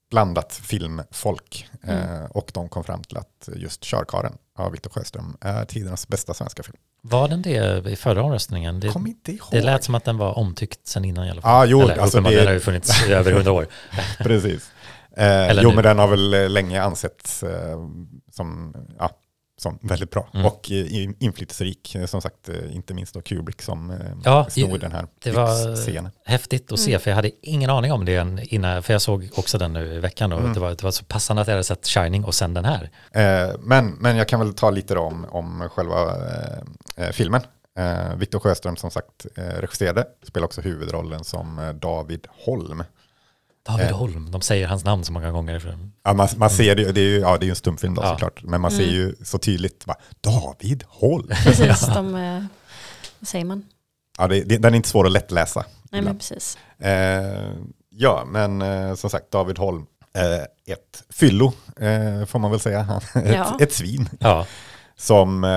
blandat filmfolk. Mm. Eh, och de kom fram till att just Körkaren av Viktor Sjöström är tidernas bästa svenska film. Var den det i förra omröstningen? Det, Kom inte ihåg. det lät som att den var omtyckt sen innan i alla fall. Ja, jo, Eller, alltså det- har ju funnits i över hundra år. <laughs> Precis. Eh, jo, nu. men den har väl länge ansetts eh, som, ja, som väldigt bra. Mm. Och eh, inflytelserik, eh, som sagt, eh, inte minst då Kubrick som Ja, snor den här det var- scenen. Häftigt att se, Mm. för jag hade ingen aning om det innan, för jag såg också den nu i veckan och Mm. det, var, det var så passande att jag hade sett Shining och sen den här. Eh, men, men jag kan väl ta lite då om, om själva eh, filmen. Eh, Viktor Sjöström som sagt eh, regisserade, spelar också huvudrollen som eh, David Holm. David Eh. Holm, de säger hans namn så många gånger. Ja, man, man ser det, det är ju ja, det är ju en stumfilm då Ja. såklart, men man ser Mm. ju så tydligt, bara, David Holm. <laughs> Precis, de, eh, vad säger man? Ja, det, det, den är inte svår att lättläsa. Nej men precis. Eh, ja, men eh, som sagt, David Holm, eh, ett fyllo eh, får man väl säga. <laughs> Han- Ja. ett, ett svin. ja, Som, eh,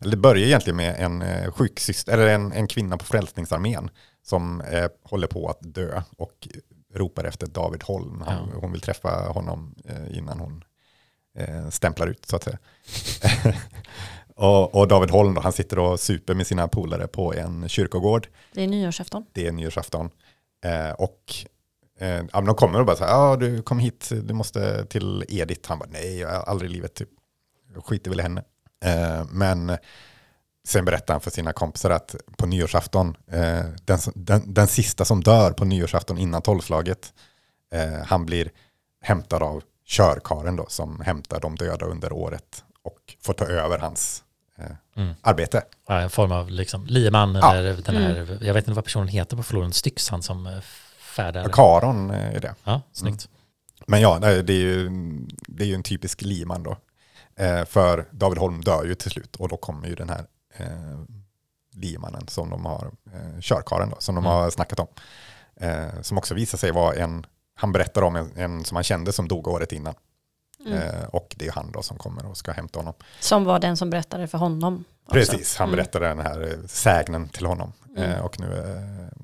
eller det börjar egentligen med en eh, sjuksyster, eller en, en kvinna på Frälsningsarmén som eh, håller på att dö och ropar efter David Holm. Han, Ja. Hon vill träffa honom eh, innan hon eh, stämplar ut så att säga. <laughs> och, och David Holm då, han sitter och super med sina polare på en kyrkogård. Det är nyårsafton. Det är nyårsafton. Eh, och eh, de kommer och bara så här, ja du kom hit, du måste till Edith. Han bara, nej, jag har aldrig i livet, typ. jag skiter väl i henne. Eh, men sen berättar han för sina kompisar att på nyårsafton, eh, den, den, den sista som dör på nyårsafton innan tolvslaget, eh, han blir hämtad av körkaren då, som hämtar de döda under året och får ta över hans eh, Mm. arbete. ja, en form av liksom, lieman Ja. eller den här, jag vet inte vad personen heter på floden, Styx, han som eh, färdar. Karon eh, är det. Ja, snyggt. Men ja, det är ju, det är ju en typisk liman då. Eh, för David Holm dör ju till slut och då kommer ju den här eh, limannen som de har, eh, körkaren då, som de Mm. har snackat om. Eh, som också visar sig vara en, han berättar om en, en som han kände som dog året innan. Mm. Eh, och det är han då som kommer och ska hämta honom. Som var den som berättade för honom. också. Precis, han Mm. berättade den här eh, sägnen till honom. Mm. Eh, och nu eh,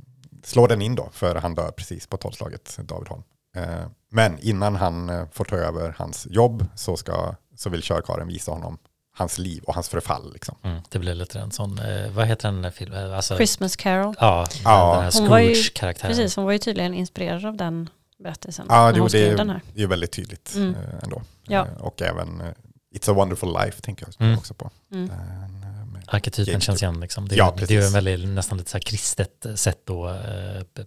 slår den in då, för han dör precis på tolvslaget, David Holm. Eh, men innan han får ta över hans jobb så, ska, så vill körkaren visa honom hans liv och hans förfall. Liksom. Mm, det blir lite en sån, eh, vad heter den filmen? Alltså, Christmas Carol. Ja, Ja. den här Scrooge-karaktären. Precis, hon var ju tydligen inspirerad av den berättelsen. Ja, det den här. är ju väldigt tydligt Mm. eh, ändå. Ja. Eh, och även eh, It's a wonderful life tänker jag Mm. också på. Mm. Den, eh, Arketypen känns igen liksom. Det, är- Ja, det är ju precis. en väldigt, nästan lite så här kristet sätt att eh,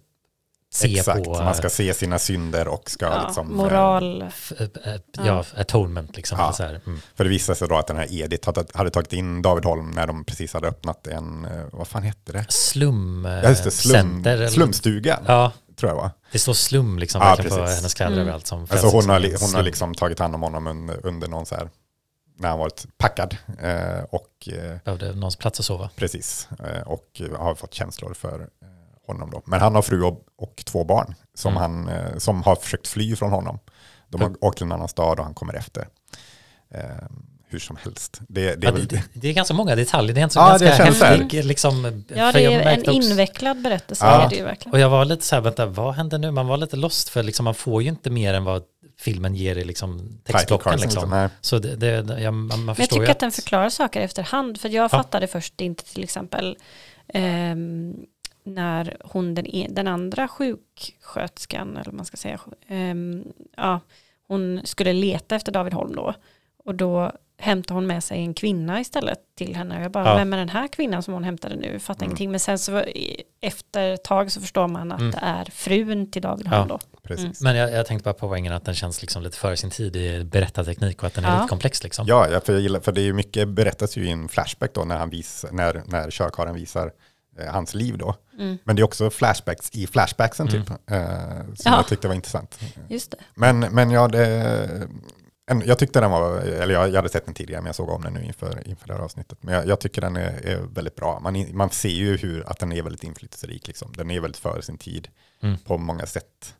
se Exakt, på. man ska se sina synder och ska Ja, liksom... eh, moral. f- eh, eh, ja, atonement liksom. Ja. Så här. Mm. För det visade sig då att den här Edith hade, hade tagit in David Holm när de precis hade öppnat en, eh, vad fan hette det? Slum, eh, Ja, just det, slum, center. eller- slumstugan, Ja, tror jag va? det står slum liksom Ja, på hennes kläder Mm. överallt. Som Alltså hon har, hon har liksom tagit hand om honom under, under någon så här, när han varit packad. Eh, och eh, Behövde någons plats att sova. precis, eh, och har fått känslor för eh, honom då. Men han har fru och, och två barn som, Mm. han, eh, som har försökt fly från honom. De har åkt till en annan stad och han kommer efter. Eh, hur som helst. Det, det Ja, är väl, det, det, är ganska många detaljer. Det är en så Ja, det ganska häftig liksom. Ja, det är en också- invecklad berättelse. Ja. Är det ju verkligen. Och jag var lite så här, vänta, vad händer nu? Man var lite lost för liksom, man får ju inte mer än vad filmen ger i liksom, textblocken. cards, Liksom. Så det, det, ja, man, man Men jag tycker ju att den förklarar saker efterhand. För jag Ja. fattade först inte till exempel ehm, när hon, den, e- den andra sjuksköterskan, eller man ska säga, ehm, ja, hon skulle leta efter David Holm då. Och då hämtade hon med sig en kvinna istället till henne. Och jag bara, Ja. vem är den här kvinnan som hon hämtade nu? Fattar Mm. ingenting. Men sen så efter ett tag så förstår man att Mm. det är frun till David Ja. Holm då. Precis. Men jag, jag tänkte bara på poängen att den känns liksom lite före sin tid i berättarteknik och att den är Ja. lite komplex. Liksom. Ja, ja, för, jag gillar, för det är ju mycket berättas ju i en flashback då när, han vis, när, när körkaren visar hans liv då. Mm. Men det är också flashbacks i flashbacksen Mm. typ. Eh, som Ja. jag tyckte var intressant. Just det. Men, men ja, det, en, jag tyckte den var, eller jag, jag hade sett den tidigare men jag såg om den nu inför, inför det här avsnittet. Men jag, jag tycker den är, är väldigt bra. Man, man ser ju hur, att den är väldigt inflytelserik. Liksom. Den är väldigt före sin tid Mm. på många sätt.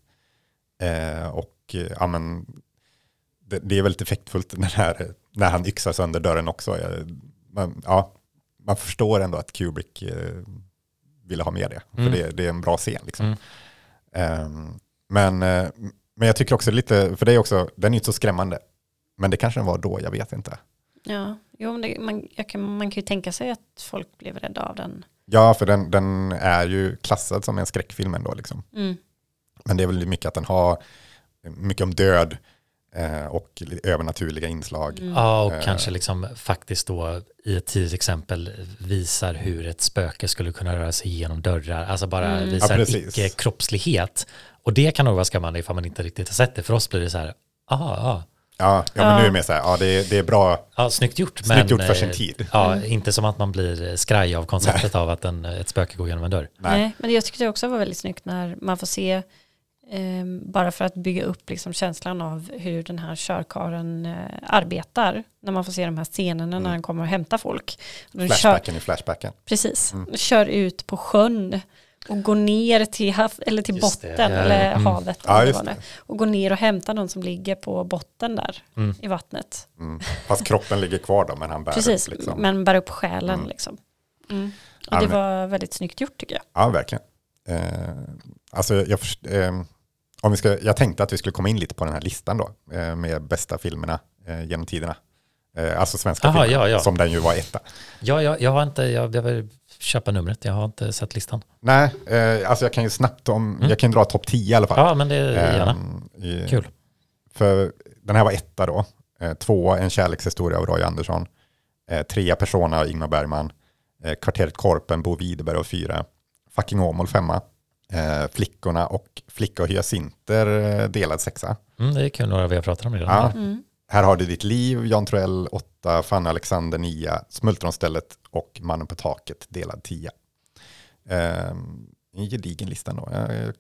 Eh, och eh, ja, men, det, det är väldigt effektfullt när, här, när han yxar sönder dörren också. Jag, man, ja, man förstår ändå att Kubrick eh, ville ha med det. Mm. För det, det är en bra scen. Liksom. Mm. Ehm, men, eh, Men jag tycker också lite, för det är också, den är inte så skrämmande. Men det kanske den var då, jag vet inte. Ja, jo, men det, man, jag kan, man kan ju tänka sig att folk blev rädda av den. Ja, för den, den är ju klassad som en skräckfilm ändå. Liksom. Mm. Men det är väl mycket att den har mycket om död och övernaturliga inslag. Mm. Ja, och Eh. kanske liksom faktiskt då i ett tidigt exempel visar hur ett spöke skulle kunna röra sig genom dörrar. Alltså bara Mm. visar Ja, icke-kroppslighet. Och det kan nog vara skrämmande ifall man inte riktigt har sett det. För oss blir det så här, aha, ja, Ja, ja, men Ja. nu är det mer så här, ja, det, är, det är bra, ja snyggt gjort. snyggt men, gjort för eh, sin tid. Ja, Mm. inte som att man blir skraj av konceptet av att en, ett spöke går genom en dörr. Nej. Nej. men jag tyckte det också var väldigt snyggt när man får se, bara för att bygga upp liksom känslan av hur den här körkaren eh, arbetar, när man får se de här scenerna när Mm. han kommer och hämtar folk. De kör, Flashbacken i flashbacken. precis, Mm. kör ut på sjön och går ner till, hav, eller till Just det, botten, ja, eller mm. havet, Ja, eller det det. och går ner och hämtar någon som ligger på botten där Mm. i vattnet. Mm. Fast kroppen ligger kvar då, men han bär Precis, upp. Liksom. men bär upp själen Mm. liksom. Mm. Och det var väldigt snyggt gjort tycker jag. Ja, verkligen. Eh, alltså, jag, först, eh, om vi ska, jag tänkte att vi skulle komma in lite på den här listan då, eh, med bästa filmerna eh, genom tiderna. Eh, alltså svenska Aha, filmer, ja, ja. som den ju var etta. Ja, jag, jag har inte, jag behöver köpa numret, jag har inte sett listan. Nej, eh, alltså jag kan ju snabbt om, Mm. jag kan dra topp 10 i alla fall. Ja, men det är gärna. Eh, i, Kul. För den här var etta då. Eh, tvåa, En kärlekshistoria av Roy Andersson. Eh, trea, Persona av Ingmar Bergman. Eh, Kvarteret Korpen, Bo Widerberg och fyra. Fucking Åmål femma. Eh, Flickorna och Flicka och hyacinter eh, delad sexa. Mm, det är kul några vi har pratat om redan. Ja. Mm. Här har du ditt liv, Jan Troell 8, Fanny Alexander 9, Smultronstället och Mannen på taket delad 10. Eh, en gedigen lista ändå. Jag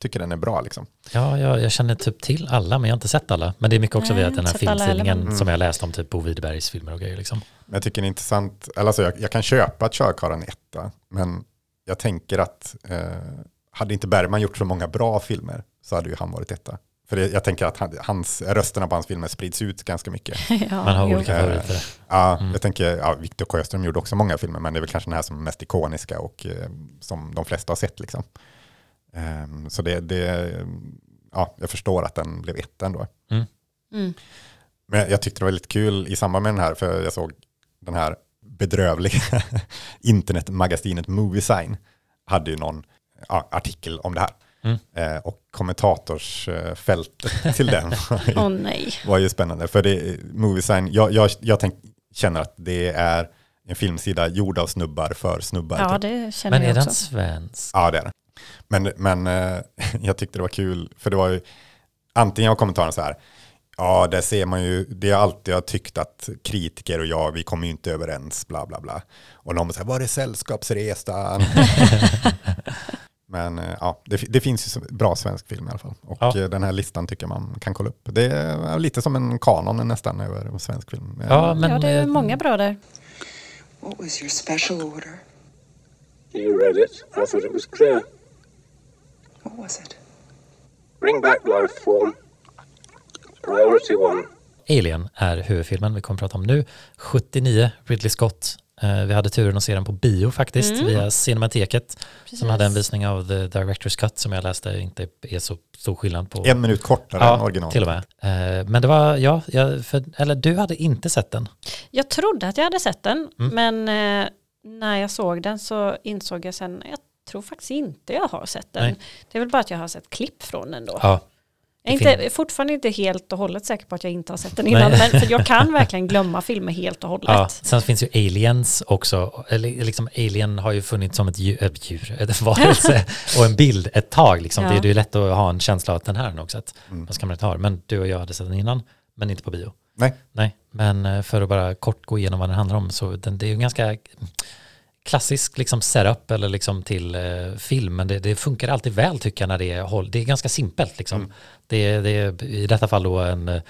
tycker den är bra liksom. Ja, jag, jag känner typ till alla, men jag har inte sett alla. Men det är mycket också Nej, via den här filmtidningen som jag läst om typ Bo Widerbergs filmer och grejer. Liksom. Men jag tycker det är intressant, eller alltså jag, jag kan köpa att körkarlen etta, men jag tänker att eh, hade inte Bergman gjort så många bra filmer så hade ju han varit etta. För det, jag tänker att han, hans, rösterna på hans filmer sprids ut ganska mycket. <laughs> ja, Man har jo. olika Eh, favoriter. Ja, Mm. Jag tänker, ja, Victor Sjöström gjorde också många filmer, men det är väl kanske den här som är mest ikoniska och eh, som de flesta har sett. Liksom. Ehm, så det, det, ja, jag förstår att den blev etta ändå. Mm. Men jag tyckte det var lite kul i samband med den här, för jag såg den här bedrövliga <laughs> internetmagasinet Moviesign hade ju någon ja, artikel om det här. Mm. Eh, och kommentatorsfältet till den <laughs> var ju, Åh nej. var ju spännande. För det, Moviesign, jag, jag, jag tänk, känner att det är en filmsida gjord av snubbar för snubbar. Ja, typ. det känner Men är jag den också. svensk? Ja, det är det. Men, men eh, <laughs> jag tyckte det var kul, för det var ju antingen var kommentaren så här, ja, där ser man ju, det är alltid jag tyckt att kritiker och jag, vi kommer ju inte överens, bla bla bla. Och någon var så här, var är sällskapsresan? <laughs> men eh, ja, det, det finns ju bra svensk film i alla fall. Och Ja. eh, den här listan tycker man kan kolla upp. Det är lite som en kanon nästan över svensk film. Ja, men, ja, det är eh, många bra där. What was your special order? You read it. I thought it was clear. What was it? Bring back life form. Priority one. Alien är huvudfilmen vi kommer att prata om nu. 79, Ridley Scott. Eh, Vi hade turen att se den på bio faktiskt, Mm. via Cinemateket. Precis. Som hade en visning av The Director's Cut som jag läste inte är så stor skillnad på. En minut kortare än originalet. till och med. Eh, Men det var, ja, jag, för, eller du hade inte sett den. Jag trodde att jag hade sett den, Mm. men eh, när jag såg den så insåg jag sen, jag tror faktiskt inte jag har sett den. Nej. Det är väl bara att jag har sett klipp från den då. Ja, jag är inte, fortfarande inte helt och hållet säker på att jag inte har sett den innan, Nej. men för jag kan <laughs> verkligen glömma filmer helt och hållet. ja. Sen finns ju Aliens också. Eller liksom Alien har ju funnits som ett djur, ett, djur, <laughs> ett varelse <laughs> och en bild ett tag. Liksom. Ja. Det är ju lätt att ha en känsla av att den här har nog sett. Mm. Ska man inte ha? Men du och jag hade sett den innan, men inte på bio. Nej, Nej, men eh, för att bara kort gå igenom vad den handlar om så den, det är ju ganska klassisk liksom setup eller liksom till eh, film men det, det funkar alltid väl tycker jag när det är håll. Det är ganska simpelt liksom. Mm. Det, är- det är i detta fall då en,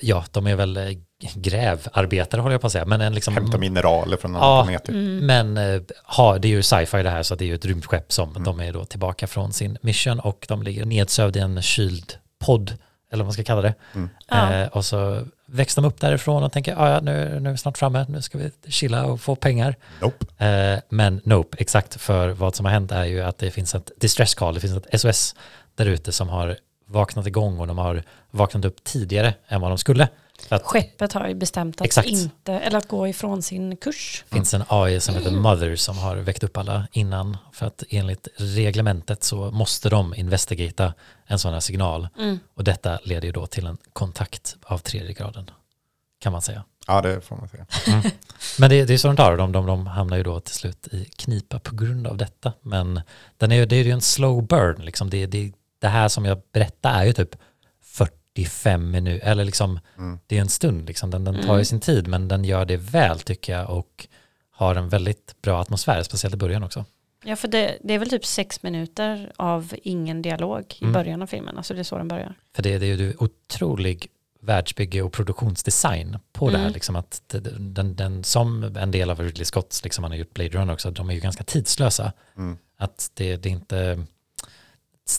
ja de är väl eh, grävarbetare håller jag på att säga, men en liksom hämta mineraler från Ja. andra planeter. Mm. men eh, ha, det är ju sci-fi det här så det är ju ett rymdskepp som de är då tillbaka från sin mission och de ligger nedsövd i en kyld podd eller vad man ska kalla det. Mm. Ja. Eh, och så växte de upp därifrån och tänker, "Ah, ja nu, nu är vi snart framme, nu ska vi chilla och få pengar. Nope. Eh, men nope, exakt för vad som har hänt är ju att det finns ett distress call, det finns ett SOS där ute som har vaknat igång och de har vaknat upp tidigare än vad de skulle. Att Skeppet har ju bestämt att Exakt. inte, eller att gå ifrån sin kurs. det finns en AI som heter Mother som har väckt upp alla innan. För att enligt reglementet så måste de investigata en sån här signal. Mm. Och detta leder ju då till en kontakt av tredje graden. Kan man säga. Ja, det får man säga. Men det, det är så de tar, de, de, de hamnar ju då till slut i knipa på grund av detta. Men den är, ju- det är ju en slow burn, liksom. det, det, det här som jag berättar är ju typ 45 minuter, eller liksom, det är en stund, liksom. den, den tar ju sin tid, men den gör det väl tycker jag och har en väldigt bra atmosfär, speciellt i början också. Ja, för det, det är väl typ sex minuter av ingen dialog i Mm. början av filmen. Alltså det är så den börjar. För det, det är ju otrolig världsbygge och produktionsdesign på det här. Mm. Liksom att den, den, som en del av Ridley Scotts, liksom han har gjort Blade Runner också, de är ju ganska tidslösa. Mm. Att det, det är inte,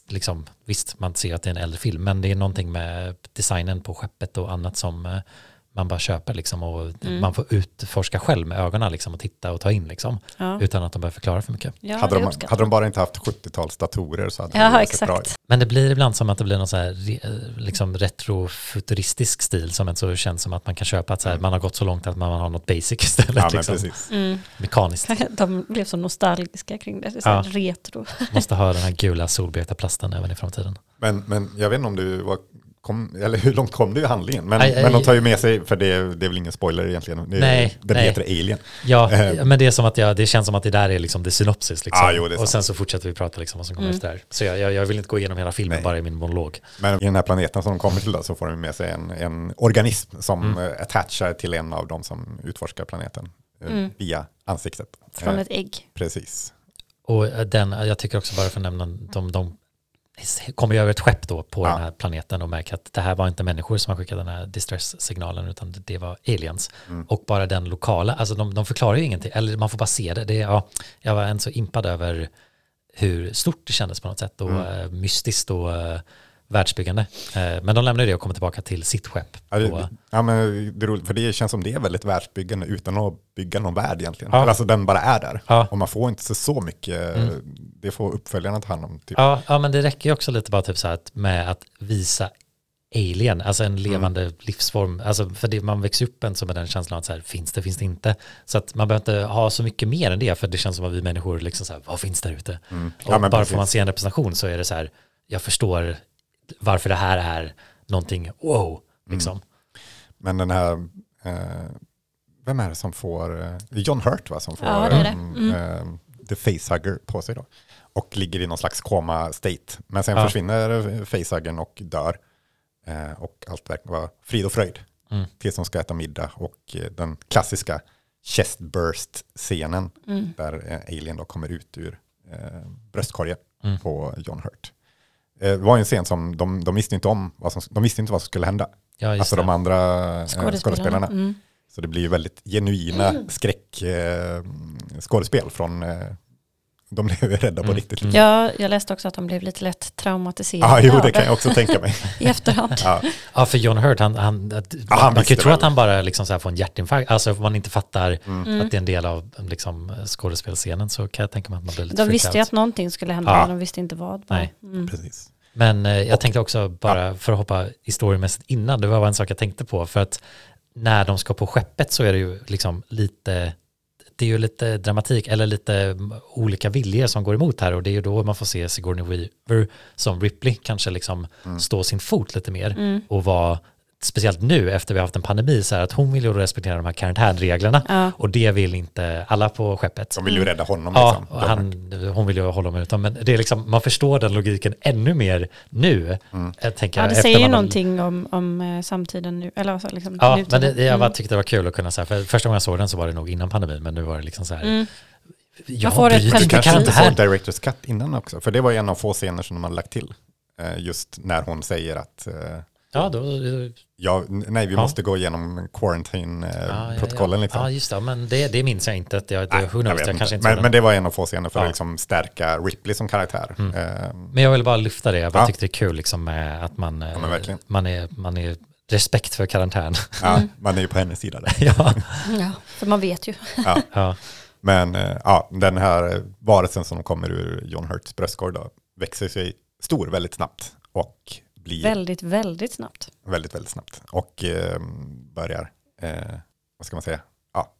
liksom, visst man ser att det är en äldre film, men det är någonting med designen på skeppet och annat som eh, man bara köper liksom och Mm. man får utforska själv med ögonen liksom och titta och ta in liksom Ja, utan att de behöver förklara för mycket. ja hade, de, hade de bara inte haft 70-tals datorer så hade Ja, det sett bra exakt. ut. Men det blir ibland som att det blir någon så här re- liksom retrofuturistisk stil som inte så känns som att man kan köpa att så här, man har gått så långt att man har något basic <laughs> istället, Ja, liksom, precis. Mm. mekaniskt. <laughs> De blev så nostalgiska kring det. det är så Ja. retro. Måste ha den här gula solblekta plasten även i framtiden. Men, men jag vet inte om du var, kom, eller hur långt kom du i handlingen? Men, Aj, aj. men de tar ju med sig, för det, det är väl ingen spoiler egentligen. Det, Nej, den nej. heter Alien. Ja, Eh. men det är som att jag, det känns som att det där är liksom det synopsis. Liksom. Ja, jo, det och sen så fortsätter vi prata liksom vad som kommer Mm. efter det här. Så jag, jag, jag vill inte gå igenom hela filmen Nej. bara i min monolog. Men i den här planeten som de kommer till då, så får de med sig en, en organism som Mm. mm. attachar till en av de som utforskar planeten eh, Mm. via ansiktet. Från Eh, ett ägg. Precis. Och eh, den, jag tycker också bara för att nämna, de, de kommer över ett skepp då på Ja. den här planeten och märker att det här var inte människor som har skickat den här distress-signalen utan det var aliens. Mm. Och bara den lokala, alltså de, de förklarar ju ingenting, eller man får bara se det. det ja, jag var en så impad över hur stort det kändes på något sätt och Mm. eh, mystiskt och eh, världsbyggande. Eh, men de lämnar det och kommer tillbaka till sitt skepp. Ja, det, ja, men det är roligt, för det känns som det är väldigt världsbyggande utan att bygga någon värld egentligen. Ja. Alltså den bara är där. Ja. Och man får inte så, så mycket, Mm. det får uppföljarna ta hand om. Typ. Ja, ja, men det räcker ju också lite bara typ så här att med att visa alien, alltså en levande Mm. livsform, alltså för det, man växer upp en så med den känslan att så här, finns det, finns det inte. Så att man behöver inte ha så mycket mer än det, för det känns som att vi människor liksom så här, vad finns där ute? Mm. Och Ja, men bara precis. får man se en representation så är det så här, jag förstår varför det här är någonting, wow, liksom. Mm. Men den här, eh, vem är det som får, eh, John Hurt va, som får Ja, det det. mm, Mm. eh, The Facehugger på sig då. Och ligger i någon slags koma-state. Men sen Ja. försvinner Facehuggern och dör. Eh, och allt verkar vara frid och fröjd. Mm. Tills de ska äta middag och eh, den klassiska chest burst-scenen Mm. där eh, Alien då kommer ut ur eh, bröstkorgen Mm. på John Hurt. Eh, det var ju en scen som de, de visste inte om vad som, de visste inte vad som skulle hända. Ja, Alltså det. de andra eh, Skådespelarna. skådespelarna. Mm. Så det blir ju väldigt genuina skräck eh, skådespel från, eh, de blev ju rädda på Mm. riktigt. Mm. Ja, jag läste också att de blev lite lätt traumatiserade Ja, jo det kan jag också tänka mig. <laughs> i efterhand. Ja, Ja, för John Hurt, han, han, att- Ja, han man kan ju tro att han bara liksom så här får en hjärtinfarkt, alltså om man inte fattar Mm. att det är en del av liksom, skådespelscenen så kan jag tänka mig att man blir lite De visste ju att någonting skulle hända, Ja. men de visste inte vad. bara. Nej. Mm. precis. Men eh, jag tänkte också bara för att hoppa historiemässigt innan, det var en sak jag tänkte på för att när de ska på skeppet så är det ju liksom lite det är ju lite dramatik eller lite mm, olika viljor som går emot här och det är ju då man får se Sigourney Weaver som Ripley kanske liksom stå sin fot lite mer Mm. och vara speciellt nu efter vi har haft en pandemi så här att hon vill ju respektera de här karantänreglerna Ja. och det vill inte alla på skeppet. De vill ju rädda honom. Ja, liksom. och han, hon vill ju hålla honom utom, men det är liksom, man förstår den logiken ännu mer nu. Mm. Jag tänker, Ja, det säger ju någonting om, om eh, samtiden nu. Eller alltså liksom Ja, nutiden. men det, jag bara Mm. tyckte det var kul att kunna säga, för första gången jag såg den så var det nog innan pandemin, men nu var det liksom så här, Mm. jag får ett bryter Du inte kanske inte såg Directors Cut innan också, för det var en av få scener som de hade lagt till. Eh, Just när hon säger att eh, Ja, då, ja, nej, vi Ja. måste gå igenom ja, ja, quarantine-protokollen. ja. Liksom. ja, just det, men det, det minns jag inte. att Jag, det, Nej, who knows, jag jag, kanske inte. men, men det var en av få scener för Ja. att liksom stärka Ripley som karaktär. Mm. Eh, Men jag vill bara lyfta det, jag bara Ja. tyckte det är kul liksom med att man, eh, men verkligen. man, är, man är respekt för karantän. ja, man är ju på hennes sida där. <laughs> ja. Ja, för man vet ju. Ja. <laughs> ja. Men eh, ja, den här varelsen som kommer ur John Hurts bröstkorg då, växer sig stor väldigt snabbt och blir Väldigt, väldigt snabbt. väldigt, väldigt snabbt. Och eh, börjar, eh, vad ska man säga, ja,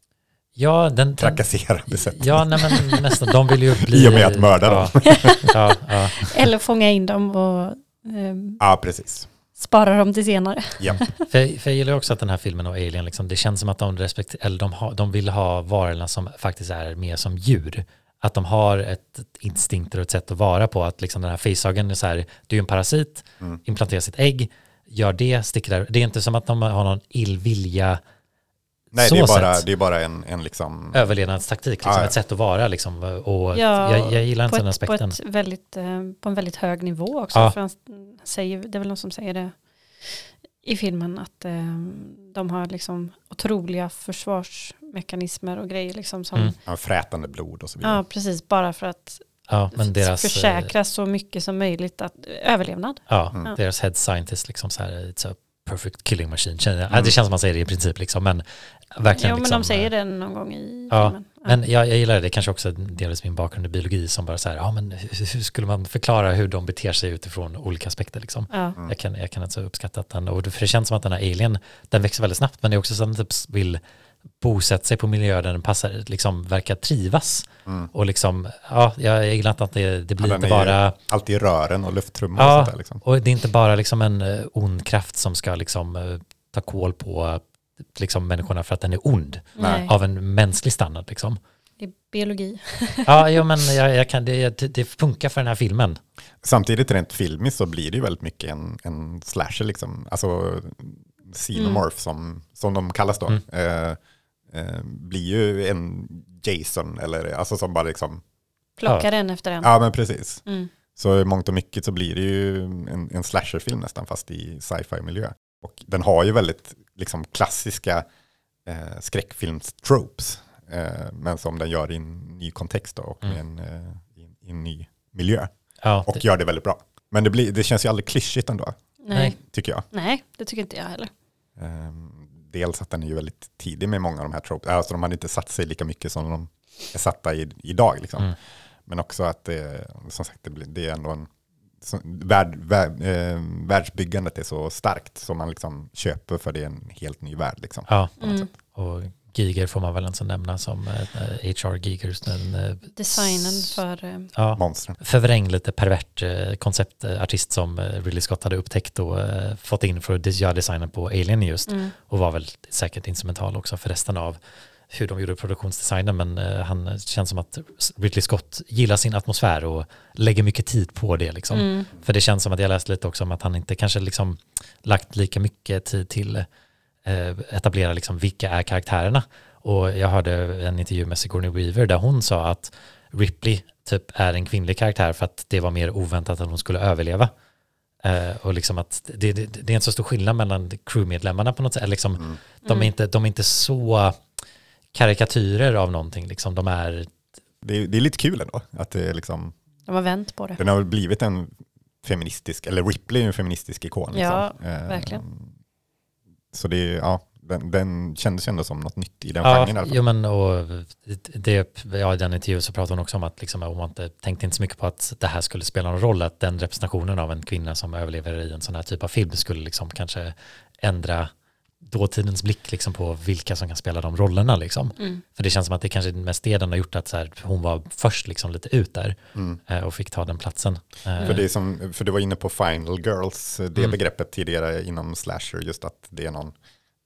Ja, den, trakassera besättningen. ja nej, men nästan, de vill ju <laughs> bli... I och med att mörda ja, <laughs> ja, ja, Eller fånga in dem och ehm, Ja, precis. spara dem till senare. Ja. <laughs> För, för jag gillar också att den här filmen och Alien, liksom, det känns som att de, respekt, eller de, har, de vill ha varorna som faktiskt är mer som djur. Att de har ett instinkter och ett sätt att vara på. Att liksom den här facehagen är så här, du är en parasit, Mm. implanterar sitt ägg, gör det, sticker där. Det är inte som att de har någon illvilja, Nej, Så det är bara, det är bara en, en liksom... överlevnadstaktik, liksom, Ja, ja. ett sätt att vara. Liksom, och Ja, jag, jag gillar inte på den ett, på, aspekten. ett väldigt, eh, på en väldigt hög nivå också. Ja. För han säger, det är väl någon som säger det i filmen att eh, de har liksom otroliga försvarsmekanismer och grejer liksom som, Mm. Ja, frätande blod och så vidare. ja precis, bara för att Ja, men deras, eh, försäkra så mycket som möjligt att överlevnad. Ja, Mm. deras head scientist liksom så här, it's a perfect killing machine. Mm. Det känns som man säger det i princip liksom, men verkligen Ja, men liksom, de säger eh, det någon gång i Ja, filmen. Ja. Men jag, jag gillar det, kanske också delvis min bakgrund i biologi som bara så här, ja men hur, hur skulle man förklara hur de beter sig utifrån olika aspekter liksom. ja. Mm. Jag kan, jag kan alltså uppskatta att den, och för det känns som att den här alien, den växer väldigt snabbt, men det är också så att den typ vill bosätta sig på miljöer där den passar, liksom verkar trivas. Mm. Och liksom, ja, jag, gillar inte att det, det blir den inte bara, Alltid i rören och lufttrummor Ja. och sånt där liksom. och det är inte bara liksom en uh, ond kraft som ska liksom eh, ta koll på eh, liksom människorna för att den är ond Nej, av en mänsklig standard liksom. det är biologi. Ja, jo, men jag, jag kan, det, det- funkar för den här filmen. Samtidigt rent filmiskt så blir det ju väldigt mycket en, en slasher liksom. Alltså xenomorph som, som de kallas då. Mm. Eh, eh, blir ju en Jason eller alltså som bara liksom, Plockar en efter en. ja men precis. Mm. Så i mångt och mycket så blir det ju en, en slasherfilm nästan fast i sci-fi miljö. Och den har ju väldigt liksom klassiska eh, skräckfilmstropes. Eh, men som den gör i en ny kontext då, och Mm. med en, eh, i, i en ny miljö. Ja, Och det, gör det väldigt bra. Men det, blir, det känns ju aldrig klyschigt ändå, Nej. tycker jag. Nej, det tycker inte jag heller. Ehm, dels att den är ju väldigt tidig med många av de här tropes. Alltså de hade inte satt sig lika mycket som de är satta i, idag. Liksom. Mm. Men också att det, som sagt, det, blir, det är ändå en... Så, värld, värld, eh, världsbyggandet är så starkt som man liksom köper för det är en helt ny värld. Liksom. ja, på något Mm. sätt. och Giger får man väl inte nämna som eh, HR Giger. Den, eh, Designen för... eh, ja, Monstren. förvrängd lite pervert eh, konceptartist som eh, Ridley Scott hade upptäckt och eh, fått in för att göra designen på Alien just. Mm. Och var väl säkert instrumental också för resten av hur de gjorde produktionsdesignen. Men eh, han känns som att Ridley Scott gillar sin atmosfär och lägger mycket tid på det. Liksom. Mm. För det känns som att jag läste lite också om att han inte kanske liksom lagt lika mycket tid till eh, etablera liksom vilka är karaktärerna. Och jag hörde en intervju med Sigourney Weaver där hon sa att Ripley typ är en kvinnlig karaktär för att det var mer oväntat att hon skulle överleva. Eh, och liksom att det, det, det är inte så stor skillnad mellan crewmedlemmarna på något sätt. Liksom, Mm. de, är Mm. inte, de är inte så karikatyrer av någonting. Liksom. De är, Det, är, det är lite kul ändå. Att det är liksom, De har vänt på det. den har blivit en feministisk, eller Ripley är en feministisk ikon. Liksom. Ja, Eh, verkligen. Så det ja, den, den kändes ju ändå som något nytt i den ja, genren jo, men, och det, ja, i den intervjun så pratade hon också om att liksom, hon inte, tänkte inte så mycket på att det här skulle spela någon roll, att den representationen av en kvinna som överlever i en sån här typ av film skulle liksom kanske ändra dåtidens blick liksom på vilka som kan spela de rollerna. Liksom. Mm. För det känns som att det kanske är mest det den har gjort, att så här, hon var först liksom lite ut där Mm. eh, och fick ta den platsen. Eh, För, det är som, för du var inne på Final Girls, det Mm. begreppet tidigare inom slasher, just att det är någon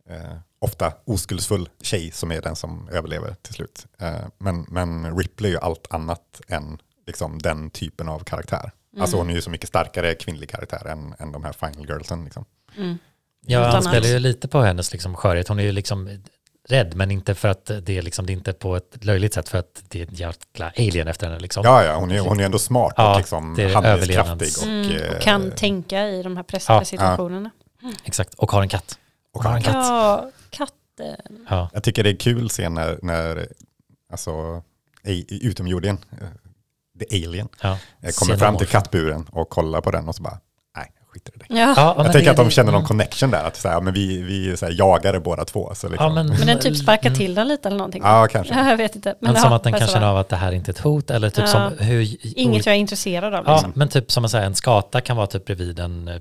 eh, ofta oskuldsfull tjej som är den som överlever till slut. Eh, men, men Ripley är ju allt annat än liksom, den typen av karaktär. Alltså hon är ju så mycket starkare kvinnlig karaktär än, än de här Final Girlsen. Liksom. Mm. Ja, han annat. spelar ju lite på hennes liksom skörhet. Hon är ju liksom rädd, men inte för att det är, liksom, det är inte på ett löjligt sätt, för att det är ett jäkla alien efter henne. Liksom. Ja, ja hon, är, hon är ändå smart Ja, och liksom handlingskraftig. Och, Mm. eh, Och kan tänka i de här pressade Ja. situationerna. Exakt, och har en katt. och har en katt. Ja, katten. Ja, Jag tycker det är kul att se när, när alltså, utomjordingen, eh, the alien, ja. eh, kommer fram till kattburen och kollar på den och så bara, skiter i det. Ja. Ja, men Jag tänker att de känner någon mm. connection där, att så här, men vi, vi är så här jagare båda två. Så liksom, Ja, men, Men den typ sparkar Mm. till den lite eller någonting. ja, kanske. Ja, <laughs> jag vet inte. Men ja, som att den kan känna av att det här inte är ett hot, eller typ Ja. som hur... Inget jag är intresserad av. Ja, Liksom. men typ som att säga, en skata kan vara typ bredvid en eh,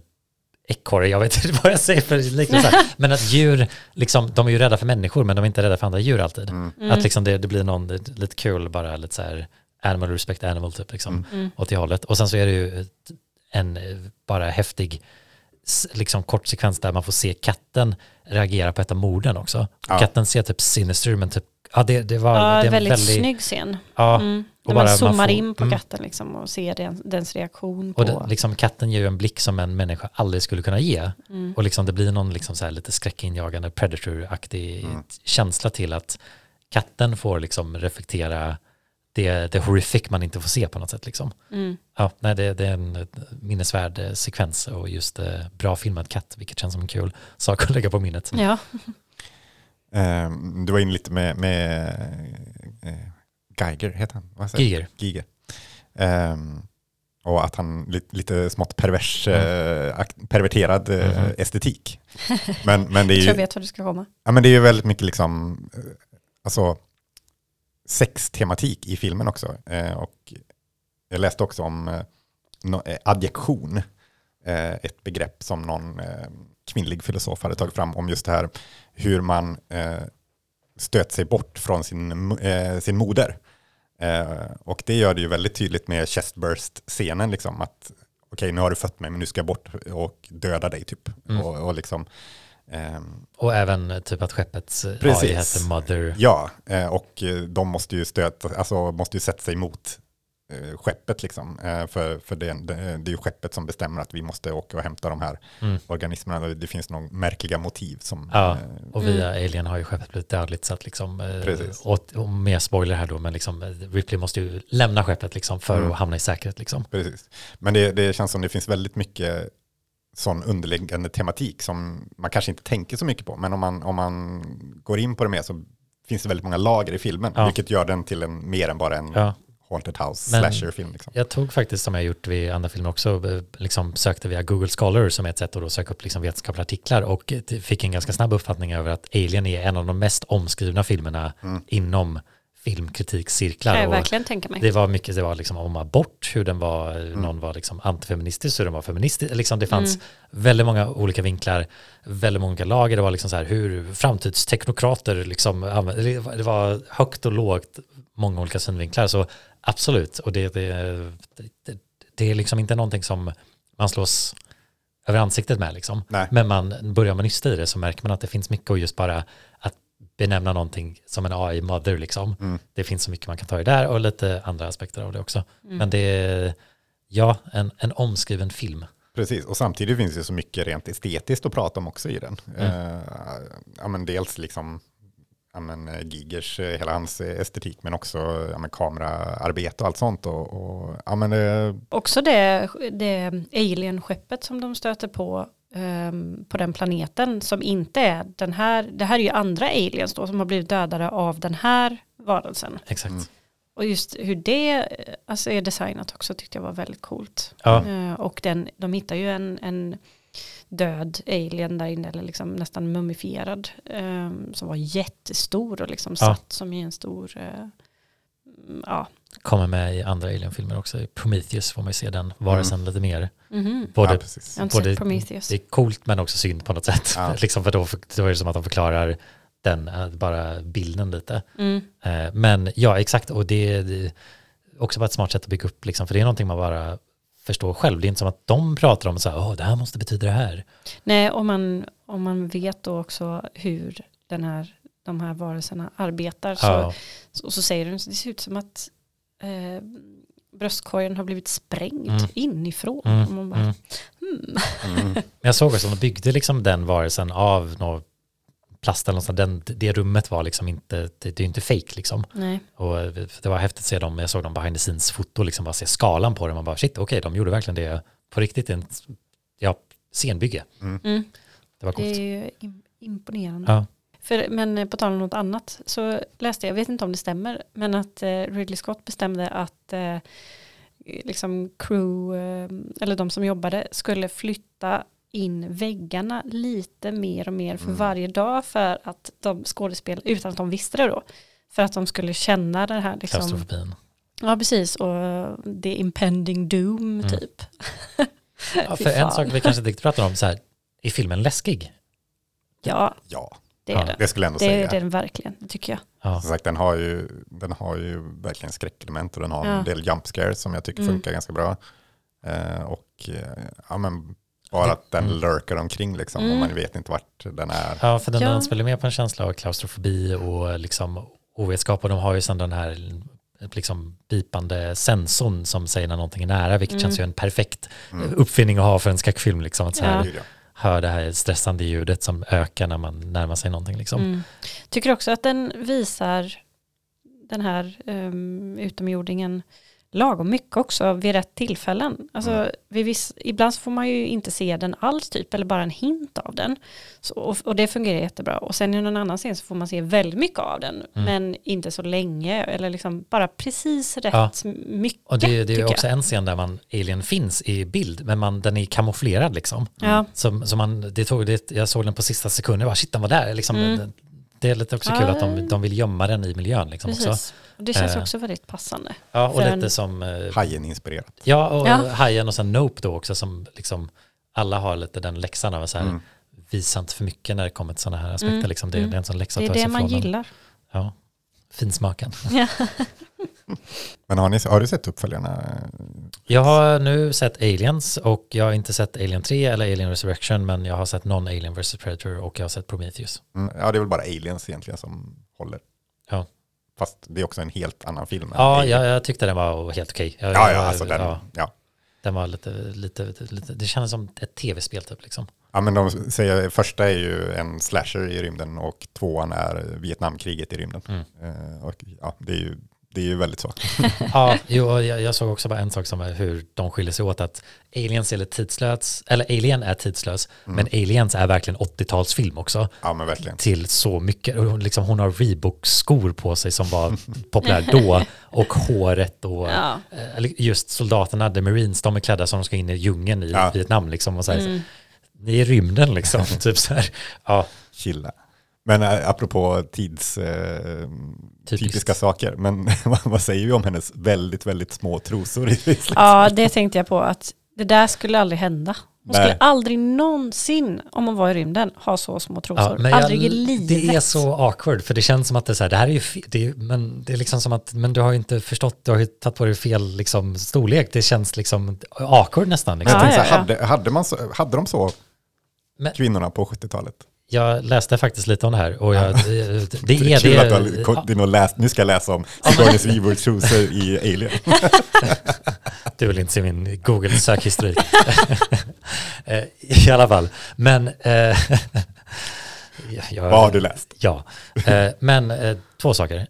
ekorre, jag vet <laughs> inte vad jag säger för liknelse. <laughs> men att djur, liksom, de är ju rädda för människor men de är inte rädda för andra djur alltid. Att liksom det, det blir någon lite kul, bara lite så här animal respect animal typ liksom, åt det hållet. Och sen så är det ju en eh, bara häftig liksom kort sekvens där man får se katten reagera på ett av morden också. Ja. Katten ser typ sinister men typ, ja det, det var Ja, det är en väldigt väldigt, snygg scen. Ja, Mm. och När bara man man zoomar får- in på mm. katten liksom och ser den, dens reaktion på... Och det, liksom, katten ger ju en blick som en människa aldrig skulle kunna ge. Mm. Och liksom, det blir någon liksom så här lite skräckinjagande predator-aktig känsla till att katten får liksom reflektera det, det horrific man inte får se på något sätt. Liksom. Mm. Ja, nej, det, det är en minnesvärd eh, sekvens och just eh, bra filmad katt, vilket känns som en kul sak att lägga på minnet. Ja, <laughs> Ehm, Du var inne lite med, med eh, Geiger, heter han? Giger. Giger. Ehm, och att han lite, lite smått pervers, eh, ak- perverterad eh, Mhm. estetik. Men, men, det är jag <laughs> tror jag ju, vet vad du ska komma. ja, men det är ju väldigt mycket liksom, alltså, sextematik i filmen också. Eh, och jag läste också om eh, eh, adjektion, ett begrepp som någon kvinnlig filosof hade tagit fram om just det här hur man stöt sig bort från sin, sin moder. Och det gör det ju väldigt tydligt med chestburst-scenen, liksom, att okej, nu har du fött mig, men nu ska jag bort och döda dig, typ. Mm. Och, och liksom, Och även eh, typ att skeppets AI Precis. heter Mother. Ja, eh, och eh, de måste ju stöta, alltså måste ju sätta sig emot eh, skeppet liksom. Eh, För, för det, det, det är ju skeppet som bestämmer att vi måste åka och hämta de här Mm. organismerna. Det finns några märkliga motiv som... Ja, eh, och via Alien har ju skeppet blivit dödligt så att liksom, eh, Precis. och, och mer spoiler här då, men liksom eh, Ripley måste ju lämna skeppet liksom för Mm. att hamna i säkerhet liksom. Precis. Men det, det känns som det finns väldigt mycket sån underliggande tematik som man kanske inte tänker så mycket på. Men om man, om man går in på det mer så finns det väldigt många lager i filmen. Ja. Vilket gör den till en mer än bara en Ja. haunted house slasher-film. Liksom. Jag tog faktiskt som jag gjort vid andra filmer också, liksom sökte via Google Scholar som är ett sätt att söka upp liksom vetenskapliga artiklar och fick en ganska snabb uppfattning över att Alien är en av de mest omskrivna filmerna Mm. inom filmkritikcirklar. kan jag och verkligen tänka mig. Det var mycket, det var liksom om abort, hur den var, Mm. någon var liksom antifeministisk, hur den var feministisk, liksom det fanns väldigt många olika vinklar, väldigt många lager, det var liksom så här hur framtidsteknokrater liksom, det var- det var högt och lågt, många olika synvinklar, så absolut, och det, det, det, det är liksom inte någonting som man slås över ansiktet med liksom. Nej. Men man börjar man nysta i det så märker man att det finns mycket och just bara att benämna någonting som en AI-mother liksom. Mm. Det finns så mycket man kan ta i där och lite andra aspekter av det också. Men det är, ja, en, en omskriven film. Precis, och samtidigt finns det så mycket rent estetiskt att prata om också i den. Mm. Eh, ja, men dels liksom ja, men, eh, Gigers, eh, hela hans estetik, men också ja, men, kameraarbete och allt sånt. Och, och, ja, men, eh, Också det, det alien-skeppet som de stöter på ehm, på den planeten som inte är den här, det här är ju andra aliens då som har blivit dödade av den här varelsen. Exakt. Mm. Och just hur det eh, alltså, är designat också tyckte jag var väldigt coolt. Ja. Eh, och den, de hittar ju en, en död alien där inne, eller liksom nästan mumifierad, ehm, som var jättestor och liksom Ja. satt som i en stor, mm, ja. Kommer med i andra Alien-filmer också. I Prometheus får man ju se den varelsen lite mer. Mhm. Både, ja, både, Prometheus. det är coolt men också synd på något sätt. Ja. <laughs> liksom för då, då är det som att de förklarar den, eh, bara bilden lite. Mm. Eh, Men ja, exakt. Och det är också bara ett smart sätt att bygga upp, liksom, för det är någonting man bara förstår själv. Det är inte som att de pratar om så här, åh, det här måste betyda det här. Nej, om man, om man vet då också hur den här, de här varelserna arbetar så, Ja, så, och så säger den, det ser ut som att eh, bröstkorgen har blivit sprängd Mm. inifrån. Mm, Och man bara, mm. hmm. Mm. Men jag såg också att de byggde liksom den varelsen av någon plast eller någonstans. Den, det rummet var liksom inte, det, det är inte fake liksom. Nej. Och det var häftigt att se dem, jag såg dem behind the scenes foto, liksom bara se skalan på det. Man bara shit, okej, de gjorde verkligen det på riktigt. En, ja, scenbygge. Mm. Det var Det coolt. är ju im- imponerande. Ja. För, men eh, på tal om något annat så läste jag, jag vet inte om det stämmer, men att eh, Ridley Scott bestämde att eh, liksom crew, eh, eller de som jobbade, skulle flytta in väggarna lite mer och mer för Mm. varje dag för att de skådespel, utan att de visste det då, för att de skulle känna det här liksom, Klaustrofobin. ja precis, och det impending doom Mm. typ. Ja, <laughs> för en sak vi kanske inte riktigt pratar om, så här, är filmen läskig? Ja, Ja, det är Ja, den. det skulle jag ändå Det säga. är den verkligen, det tycker jag. Ja. Som sagt, den har ju, den har ju verkligen skräckelement och den har Ja. en del jump scares som jag tycker Mm. funkar ganska bra. Eh, och eh, ja, men bara att den Mm. lurkar omkring liksom Mm. och man vet inte vart den är. Ja, för den, Ja. den spelar med på en känsla av klaustrofobi och liksom ovetskap och de har ju sedan den här liksom bipande sensorn som säger när någonting är nära, vilket Mm. känns ju en perfekt Mm. uppfinning att ha för en skräckfilm, liksom att så här, Ja. Hör det här stressande ljudet som ökar när man närmar sig någonting liksom. Mm. Tycker också att den visar den här um, utomjordingen lagom mycket också vid rätt tillfällen. Alltså, Mm. viss, ibland så får man ju inte se den alls typ, eller bara en hint av den. Så, och, och det fungerar jättebra. Och sen i någon annan scen så får man se väldigt mycket av den, Mm. men inte så länge, eller liksom bara precis rätt Ja. mycket. Och det, det är också jag. en scen där man, alien finns i bild, men man, den är kamouflerad liksom. Ja. Så, så man, det tog, det, jag såg den på sista sekunden, jag bara shit den var där. Liksom, Mm. det, det är lite också Ja, kul att de, de vill gömma den i miljön liksom också. Precis. Det känns Eh. också väldigt passande. Ja, och lite en- som eh, Hajen inspirerat. Ja, och Ja. Hajen och sen Nope då också som liksom alla har lite den läxan av så här Mm. visa inte för mycket när det kommer till sådana här aspekter Mm. liksom. Det, Mm. det är en sån läxa Det är det man gillar. Ja, finsmaken. <laughs> Men har, ni, har du sett uppföljarna? Jag har nu sett Aliens och jag har inte sett Alien 3 eller Alien Resurrection men jag har sett någon Alien vs Predator och jag har sett Prometheus. Mm, ja, det är väl bara aliens egentligen som håller. Ja. Fast det är också en helt annan film. Ja, jag, jag tyckte den var helt okej. Jag- ja, ja, alltså den, ja, ja. den var lite, lite, lite, det kändes som ett tv-spel typ liksom. Ja, men de säger första är ju en slasher i rymden och tvåan är Vietnamkriget i rymden. Mm. Eh, och ja, det är ju, det är ju väldigt så. <laughs> Ja, jo, jag, jag såg också bara en sak som är hur de skiljer sig åt att Aliens är tidslös, eller Alien är tidslös, Mm. men Aliens är verkligen 80-talsfilm också Ja, men verkligen. till så mycket. Och Hon, liksom, hon har Reebok-skor på sig som var <laughs> populärt då och håret och Ja. eh, eller just soldaterna, the marines, de är klädda som de ska in i djungeln i Ja. Vietnam liksom och så här, Mm. Ni är i rymden liksom, <laughs> typ så här. Ja, Chilla. Men äh, apropå tids, eh, typiska saker, men <laughs> vad- säger vi om hennes väldigt, väldigt små trosor? i liksom? Ja, det tänkte jag på att det där skulle aldrig hända. Hon Nej. skulle aldrig någonsin, om hon var i rymden, ha så små trosor. men aldrig i jag, livet. det är så awkward för det känns som att det är så här, det här är ju det är, men det är liksom som att, men du har ju inte förstått, du har ju tagit på dig fel liksom storlek, det känns liksom awkward nästan. Men Liksom. jag Ja, tänkte, så ja, här, hade, hade, man så, hade de så, Men- kvinnorna på 70-talet? Jag läste faktiskt lite om det här och jag, det, det Det är kul att du har det. och läst, nu ska jag läsa om Sigourney Weavers trosor i Alien. <laughs> Du vill inte se min Google-sökhistorik. <laughs> Eh, I alla fall, men... Eh, <laughs> jag- Vad har du läst? Ja, eh, men eh, två saker.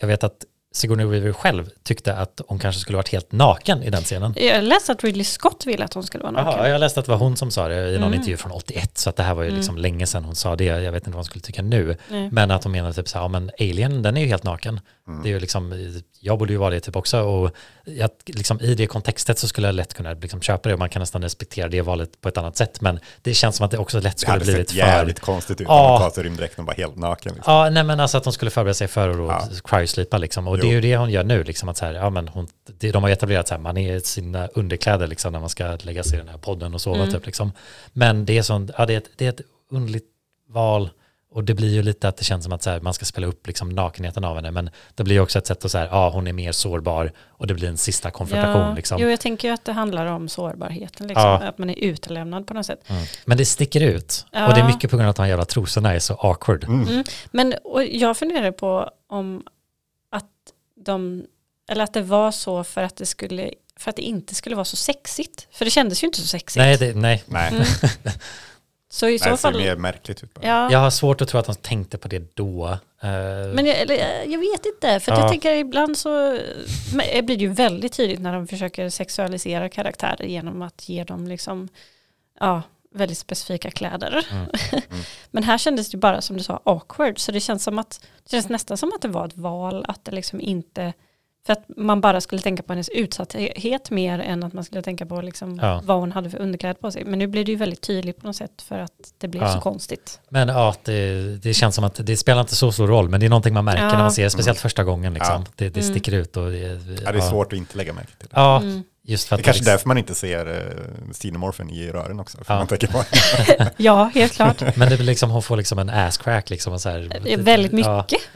Jag vet att Sigourney Weaver själv tyckte att hon kanske skulle varit helt naken i den scenen. Jag läste att Ridley Scott ville att hon skulle vara naken. Jaha, jag läste att det var hon som sa det i någon Mm. intervju från 81, så att det här var ju liksom länge sedan hon sa det. Jag vet inte vad hon skulle tycka nu. Nej. Men att hon menade typ så här, ja men Alien den är ju helt naken. Det är ju liksom, jag borde ju vara det typ också och jag, liksom, i det kontextet så skulle jag lätt kunna liksom köpa det och man kan nästan respektera det valet på ett annat sätt. Men det känns som att det också lätt Det skulle hade blivit sett för... jävligt konstigt ut om man tar sig rymddräkten och var helt naken. Liksom. Ja, nej men alltså att hon skulle förbereda sig för att Ja. cryosleepa liksom. Och det är ju det hon gör nu, liksom att så här, ja men hon, det, de har etablerat så här, man är i sina underkläder liksom när man ska lägga sig i den här podden och sova Mm. typ liksom. Men det är sånt, ja det är ett, det är ett underligt val och det blir ju lite att det känns som att så här, man ska spela upp liksom nakenheten av henne, men det blir ju också ett sätt att säga, ja hon är mer sårbar och det blir en sista konfrontation Ja, liksom. Jo, jag tänker ju att det handlar om sårbarheten, liksom. Ja. att man är utelämnad på något sätt. Mm. Men det sticker ut Ja. och det är mycket på grund av att de här jävla trosorna är så awkward. Mm. Men och jag funderar på om de, eller att det var så för att det skulle, för att det inte skulle vara så sexigt. För det kändes ju inte så sexigt. Nej, det, nej, Nej, Mm. Så i Nej så det ser fall, mer märkligt ut. Bara. ja. jag har svårt att tro att de tänkte på det då. Eh, Men jag, eller, jag vet inte, för att Ja. jag tänker ibland så men det blir det ju väldigt tydligt när de försöker sexualisera karaktärer genom att ge dem liksom, ja, väldigt specifika kläder. Mm. <laughs> Men här kändes det ju bara som du sa awkward, så det känns som att det känns nästan som att det var ett val, att det liksom inte, för att man bara skulle tänka på hennes utsatthet mer än att man skulle tänka på liksom Ja. vad hon hade för underkläder på sig. Men nu blir det ju väldigt tydligt på något sätt för att det blev Ja. så konstigt. Men ja, det, det känns som att det spelar inte så stor roll, men det är någonting man märker Ja. när man ser det, speciellt första gången. Liksom. Ja. Det, det Mm. sticker ut. Och det, Ja, det är svårt att inte lägga märke till. Ja, Mm. Just för att Det är kanske liksom- därför man inte ser uh, Xenomorphen i rören också. För Ja. man tänker på. <laughs> <laughs> Ja, helt klart. Men det blir liksom, hon får liksom en ass crack liksom. Och så här, är väldigt mycket.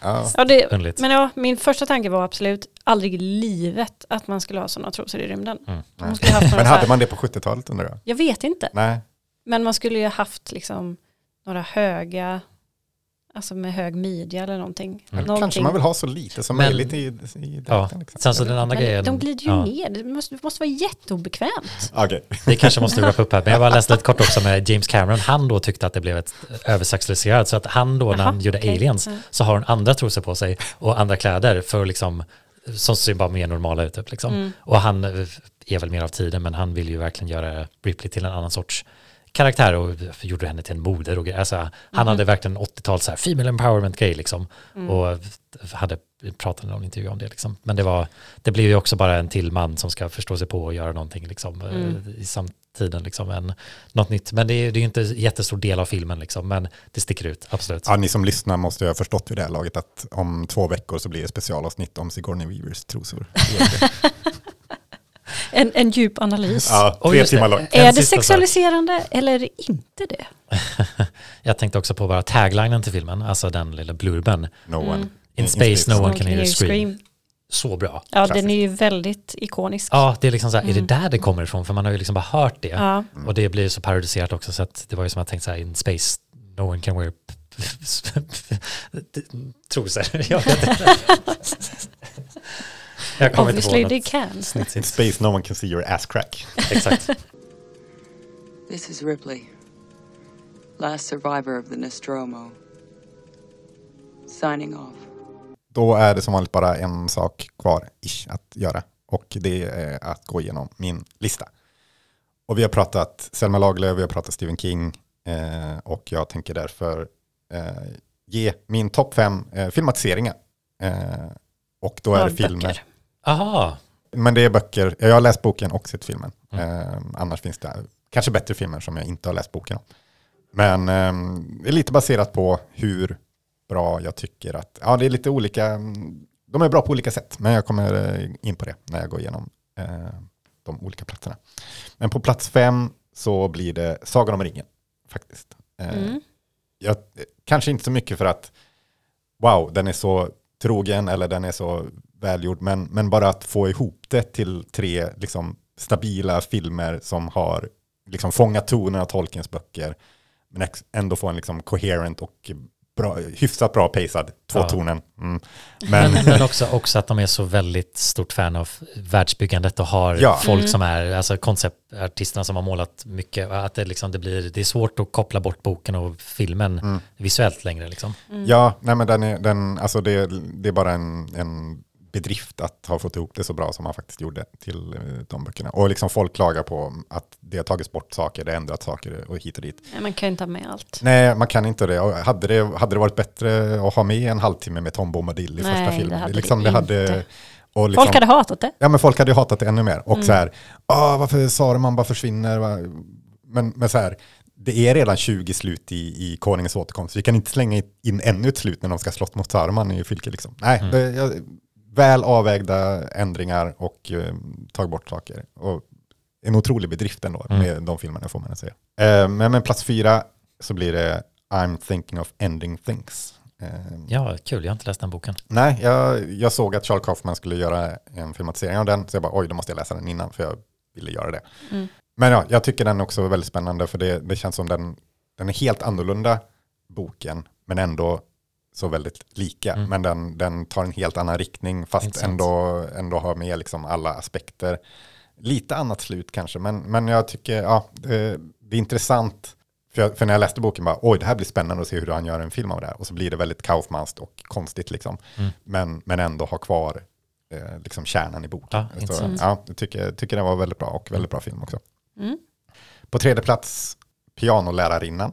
ja. Ja, det, men ja, min första tanke var absolut aldrig i livet att man skulle ha sådana trosor i rymden. Mm. Man skulle ha haft några Men här- hade man det på 70-talet undrar jag? Jag vet inte. Nej. Men man skulle ju haft liksom några höga, alltså med hög midja eller någonting. Mm. någonting. Kanske man vill ha så lite som Men- möjligt i, i dräkten. Ja. Liksom. Sen så den andra Men grejen. de glider ju ja. ner, det måste, det måste vara jätteobekvämt. Okej. <laughs> Det kanske måste wrap upp här, men jag bara läste lite kort också med James Cameron. Han då tyckte att det blev ett översexualiserat, så att han då när Jaha, han gjorde okej. aliens så har han andra trosor på sig och andra kläder för att liksom, som ser bara mer normala ut. Typ, liksom. Mm. Och han eh, är väl mer av tiden, men han vill ju verkligen göra Ripley till en annan sorts karaktär och gjorde henne till en moder och alltså, Han Mhm. hade verkligen 80-tals så här female empowerment grej liksom. Mm. Och hade pratat i någon intervju om det liksom. Men det var, det blev ju också bara en till man som ska förstå sig på och göra någonting liksom eh, Mm. i samtiden liksom. En, något nytt. Men det är det är ju inte en jättestor del av filmen liksom. Men det sticker ut, absolut. Ja, ni som lyssnar måste ju ha förstått vid det här laget att om två veckor så blir det specialavsnitt om Sigourney Weavers trosor. <laughs> En, en djup analys. ja, tre timmar långt. En är det sista sak. sexualiserande eller är det inte det? Jag tänkte också på bara taglinen till filmen, alltså den lilla blurben. No one. Mm. In space no one can hear you you scream. Så bra. Ja, Klassiskt. den är ju väldigt ikonisk. Ja, det är liksom så här, är Mm. det där det kommer ifrån? För man har ju liksom bara hört det. Ja. Och det blir så parodiserat också så att det var ju som att tänka så här, in space no one can wear trosor. Jag inte. Kommer inte Obviously they något can. In space no one can see your ass crack. Exakt. This is Ripley, last survivor of the Nostromo. Signing off. Då är det som vanligt bara en sak kvar ish, att göra. Och det är att gå igenom min lista. Och vi har pratat Selma Lagerlöf, vi har pratat Stephen King. Eh, och jag tänker därför eh, ge min topp fem eh, filmatiseringar. Eh, och då är det filmer. Aha, Men det är böcker. Jag har läst boken och sett filmen. Mm. Eh, annars finns det kanske bättre filmer som jag inte har läst boken om. Men eh, det är lite baserat på hur bra jag tycker att, ja det är lite olika, mm, de är bra på olika sätt. Men jag kommer eh, in på det när jag går igenom eh, de olika platserna. Men på plats fem så blir det Sagan om ringen faktiskt. Eh, Mm. jag, kanske inte så mycket för att wow, den är så trogen eller den är så välgjord, men, men bara att få ihop det till tre liksom, stabila filmer som har liksom, fångat tonen av Tolkiens böcker, men ändå få en liksom, coherent och bra, hyfsat bra pacad tvåtonen. Mm. Men, men, men också, också att de är så väldigt stort fan av världsbyggandet och har Ja. folk Mm. som är, alltså konceptartisterna som har målat mycket, att det, liksom, det, blir, det är svårt att koppla bort boken och filmen Mm. visuellt längre. Liksom. Ja, nej men den är, den, alltså det, det är bara en, en bedrift att ha fått ihop det så bra som man faktiskt gjorde till eh, de böckerna. Och liksom folk klagar på att det har tagits bort saker, det har ändrat saker och hit och dit. Nej, man kan ju inte ha med allt. Nej, man kan inte det. Och hade det. Hade det varit bättre att ha med en halvtimme med Tom Bombadil i Nej, första det filmen? hade liksom, det hade, inte. och liksom, Folk hade hatat det. Ja, men folk hade ju hatat det ännu mer. Och Mm. så här, ah, varför Saruman bara försvinner? Men, men så här, det är redan 20 slut i, i Konungens återkomst. Vi kan inte slänga in ännu ett slut när de ska slåss mot Saruman i Fylke. Liksom. Nej, Mm. det, jag, väl avvägda ändringar och eh, tagit bort saker. Och en otrolig bedrift ändå Mm. med de filmerna får man säga. Eh, men med plats fyra så blir det I'm thinking of ending things. Eh, Ja, kul, jag har inte läst den boken. Nej, jag, jag såg att Charles Kaufman skulle göra en filmatisering av den, så jag bara oj, då måste jag läsa den innan, för jag ville göra det. Mm. Men ja, jag tycker den också är väldigt spännande, för det, det känns som den, den är helt annorlunda, boken, men ändå så väldigt lika. Mm. Men den, den tar en helt annan riktning, fast ändå, ändå har med liksom alla aspekter. Lite annat slut kanske, men, men jag tycker ja, det, det är intressant. För, jag, för när jag läste boken bara, oj, det här blir spännande att se hur han gör en film av det här. Och så blir det väldigt Kaufmanskt och konstigt liksom. Mm. Men, men ändå ha kvar eh, liksom kärnan i boken. Ja, så, ja, jag tycker, tycker den var väldigt bra och väldigt bra film också. Mm. På tredje plats, Pianolärarinnan.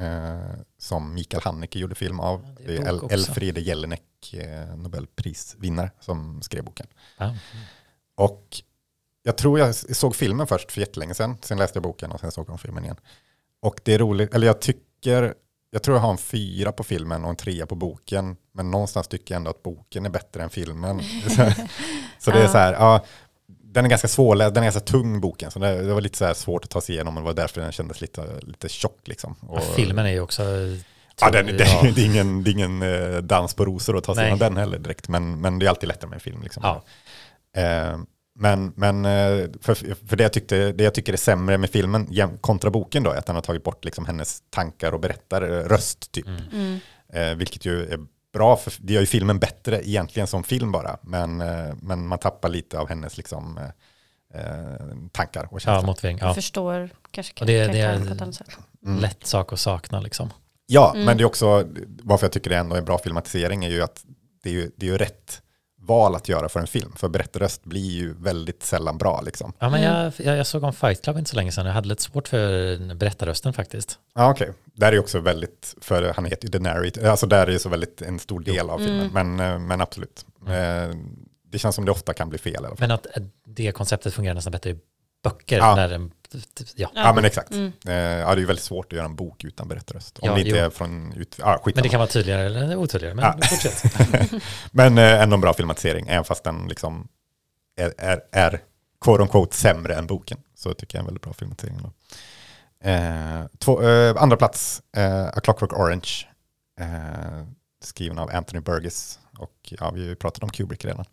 Eh, som Mikael Haneke gjorde film av. Ja, det är El-. Elfriede Jelinek, eh, Nobelprisvinnare, som skrev boken. Ja. Och jag tror jag såg filmen först för jättelänge sedan. Sen läste jag boken och sen såg jag filmen igen. Och det är roligt, eller jag tycker, jag tror jag har en fyra på filmen och en trea på boken. Men någonstans tycker jag ändå att boken är bättre än filmen. <laughs> så, så det är så här, ja, den är ganska svårläst, den är ganska tung boken. Så det, det var lite så här svårt att ta sig igenom och det var därför den kändes lite, lite tjock liksom. Ja, Och, filmen är ju också... Ja, den, det, ja. <laughs> det är ingen, det är ingen eh, dans på rosor att ta sig Nej. igenom den heller direkt. Men, men det är alltid lättare med en film. Liksom. Ja. Eh, men men eh, för, för det, jag tyckte, det jag tycker är sämre med filmen kontra boken då är att den har tagit bort liksom hennes tankar och berättar röst typ. Mm. Eh, vilket ju är bra, för det gör ju filmen bättre egentligen som film bara. Men, eh, men man tappar lite av hennes liksom, eh, eh, tankar och Ja, känslor. motivering. Jag Ja. förstår kanske Och det- det karaktären är- på ett annat sätt. Mm. Lätt sak att sakna liksom. Ja, Mm. men det är också, varför jag tycker det ändå är en bra filmatisering är ju att det är ju, det är ju rätt val att göra för en film. För berättarröst blir ju väldigt sällan bra liksom. Ja, men Mm. jag, jag, jag såg om Fight Club inte så länge sedan. Jag hade lite svårt för berättarrösten faktiskt. Ja, okej. Där är ju också väldigt, för han heter ju The Narrator, alltså där är ju så väldigt en stor del av filmen. Men, eh, men absolut. Eh, Det känns som det ofta kan bli fel i alla fall. Men att det konceptet fungerar nästan bättre i böcker. Ja. När den, ja. Ja, men exakt. Mm. Eh, Ja, det är ju väldigt svårt att göra en bok utan berättarröst. Om Ja, det inte jo. är från ut... Skit Men det kan vara tydligare eller otydligare. Men Ja. fortsätt. <laughs> Men eh, ändå en bra filmatisering, även fast den liksom är, är, är quote on quote sämre än boken. Så tycker jag är en väldigt bra filmatisering. Då. Eh, två, eh, andra plats, eh, A Clockwork Orange, eh, skriven av Anthony Burgess. Och ja, vi har ju pratat om Kubrick redan.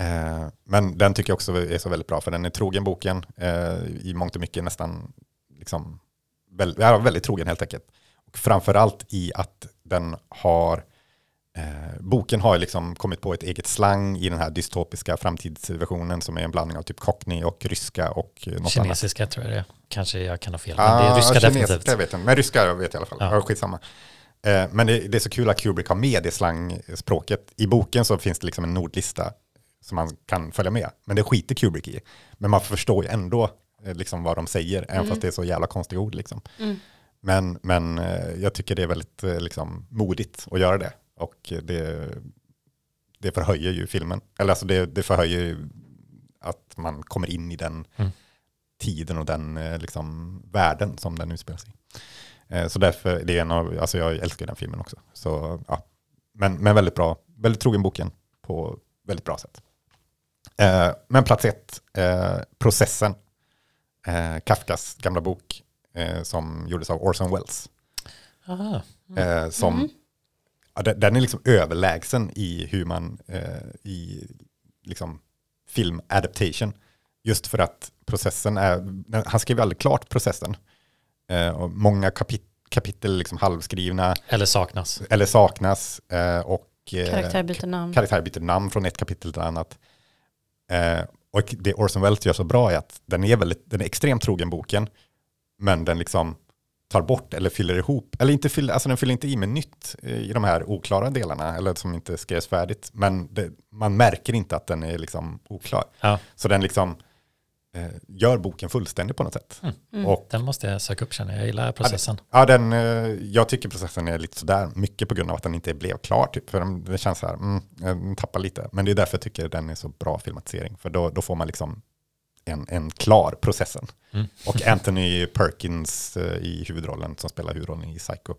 Eh, men den tycker jag också är så väldigt bra, för den är trogen boken, eh, i mångt och mycket nästan liksom, väl, ja, väldigt trogen helt enkelt. Och framförallt i att den har Eh, boken har liksom kommit på ett eget slang i den här dystopiska framtidsversionen som är en blandning av typ cockney och ryska och eh, något annat. Kinesiska tror jag det är. Kanske jag kan ha fel. Men Ah, det är ryska kinesiska definitivt. Jag vet inte, men ryska vet jag i alla fall. Ja. Ja. skitsamma. Eh, men det, det är så kul att Kubrick har med det slangspråket. I boken så finns det liksom en nordlista som man kan följa med. Men det skiter Kubrick i. Men man förstår ju ändå eh, liksom vad de säger, även fast det är så jävla konstiga ord. Liksom. Mm. Men, men eh, jag tycker det är väldigt eh, liksom, modigt att göra det. Och det, det förhöjer ju filmen. Eller alltså det, det förhöjer ju att man kommer in i den Mm. tiden och den liksom, världen som den utspelar sig i. Så därför, det är en av, alltså jag älskar den filmen också. Så, ja. men, men väldigt bra, väldigt trogen boken på väldigt bra sätt. Eh, Men plats ett, eh, Processen, eh, Kafkas gamla bok eh, som gjordes av Orson Welles. Aha. Eh, som, Mm. ja, den, den är liksom överlägsen i hur man, eh, i liksom film adaptation. Just för att processen är, han skrev aldrig klart processen. Eh, och många kapit, kapitel liksom halvskrivna Eller saknas. eller saknas. Eh, och, Karaktär byter namn. karaktär byter namn från ett kapitel till ett annat. Eh, och det Orson Welles gör så bra är att den är, väldigt, den är extremt trogen boken, men den liksom tar bort eller fyller ihop, eller inte fyller, alltså den fyller inte i med nytt eh, i de här oklara delarna, eller som inte skrevs färdigt, men det, man märker inte att den är liksom oklar. Ja. Så den liksom gör boken fullständig på något sätt. Mm. Och Den måste jag söka upp känner jag. Jag gillar processen. Ja, den, eh, jag tycker processen är lite sådär, mycket på grund av att den inte blev klar. Typ, för den, det känns så här, mm, den tappar lite. Men det är därför jag tycker den är så bra filmatisering. För då, då får man liksom en, en klar processen. Mm. Och Anthony Perkins eh, i huvudrollen, som spelar huvudrollen i Psycho,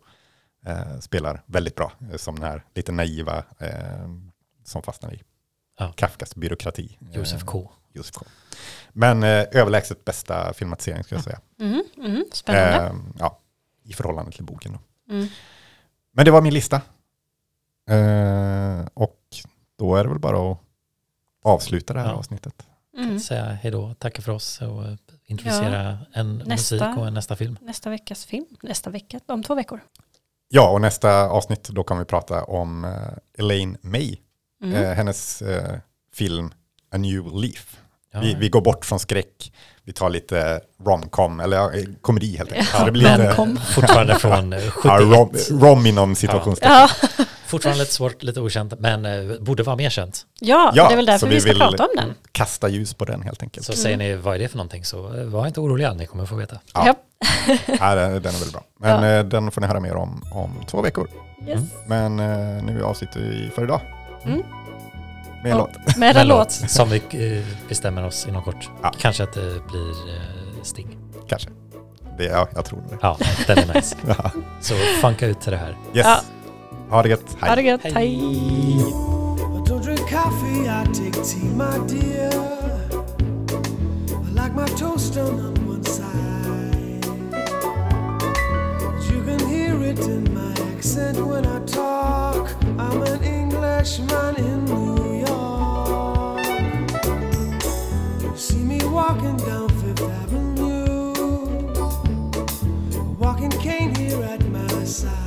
eh, spelar väldigt bra. eh, Som den här lite naiva eh, som fastnar i Ja. Kafkas byråkrati. Eh, Josef K. Josef K. Men eh, överlägset bästa filmatisering skulle jag säga. Mm. Mm. Spännande. Eh, ja, I förhållande till boken. Då. Mm. Men det var min lista. Eh, och då är det väl bara att avsluta det här Ja. avsnittet. Mm. Säga hej då, tacka för oss och eh, introducera en Nästa. musik och en nästa film. Nästa veckas film. Nästa vecka. Om två veckor. Ja, och nästa avsnitt då kommer vi prata om eh, Elaine May. Mm. Eh, hennes eh, film A New Leaf. Ja. Vi, vi går bort från skräck. Vi tar lite romcom, eller ja, komedi helt enkelt. Ja, det blir lite, fortfarande från eh, <laughs> 71. ja, rom, rom inom situationstecken. Ja, Fortfarande lite svårt, lite okänt, men eh, borde vara mer känt. ja, Ja, det är väl därför vi vi ska vill- prata om den. Kasta ljus på den helt enkelt. Så säger ni vad är det för någonting så eh, var inte oroliga, ni kommer få veta. Ja. Ja. <laughs> Ja, den, den är väldigt bra. Men Ja. eh, den får ni höra mer om om två veckor. Yes. Men eh, nu avslutar vi för idag. Mm. Med en låt. Med en låt. som vi eh, bestämmer oss inom kort. Ja. Kanske att det blir eh, Sting. Kanske. Det, ja, jag tror det. Ja, den är nice. <laughs> Ja. Så funka ut till det här. Yes. Ja. Ha det gött. Hej. Ha det gött. Hej. Hej. I don't drink coffee, I take tea, my dear. like my toast done on one side. You can hear it in my accent when I talk. I'm an Englishman walking down Fifth Avenue, a walking cane here at my side.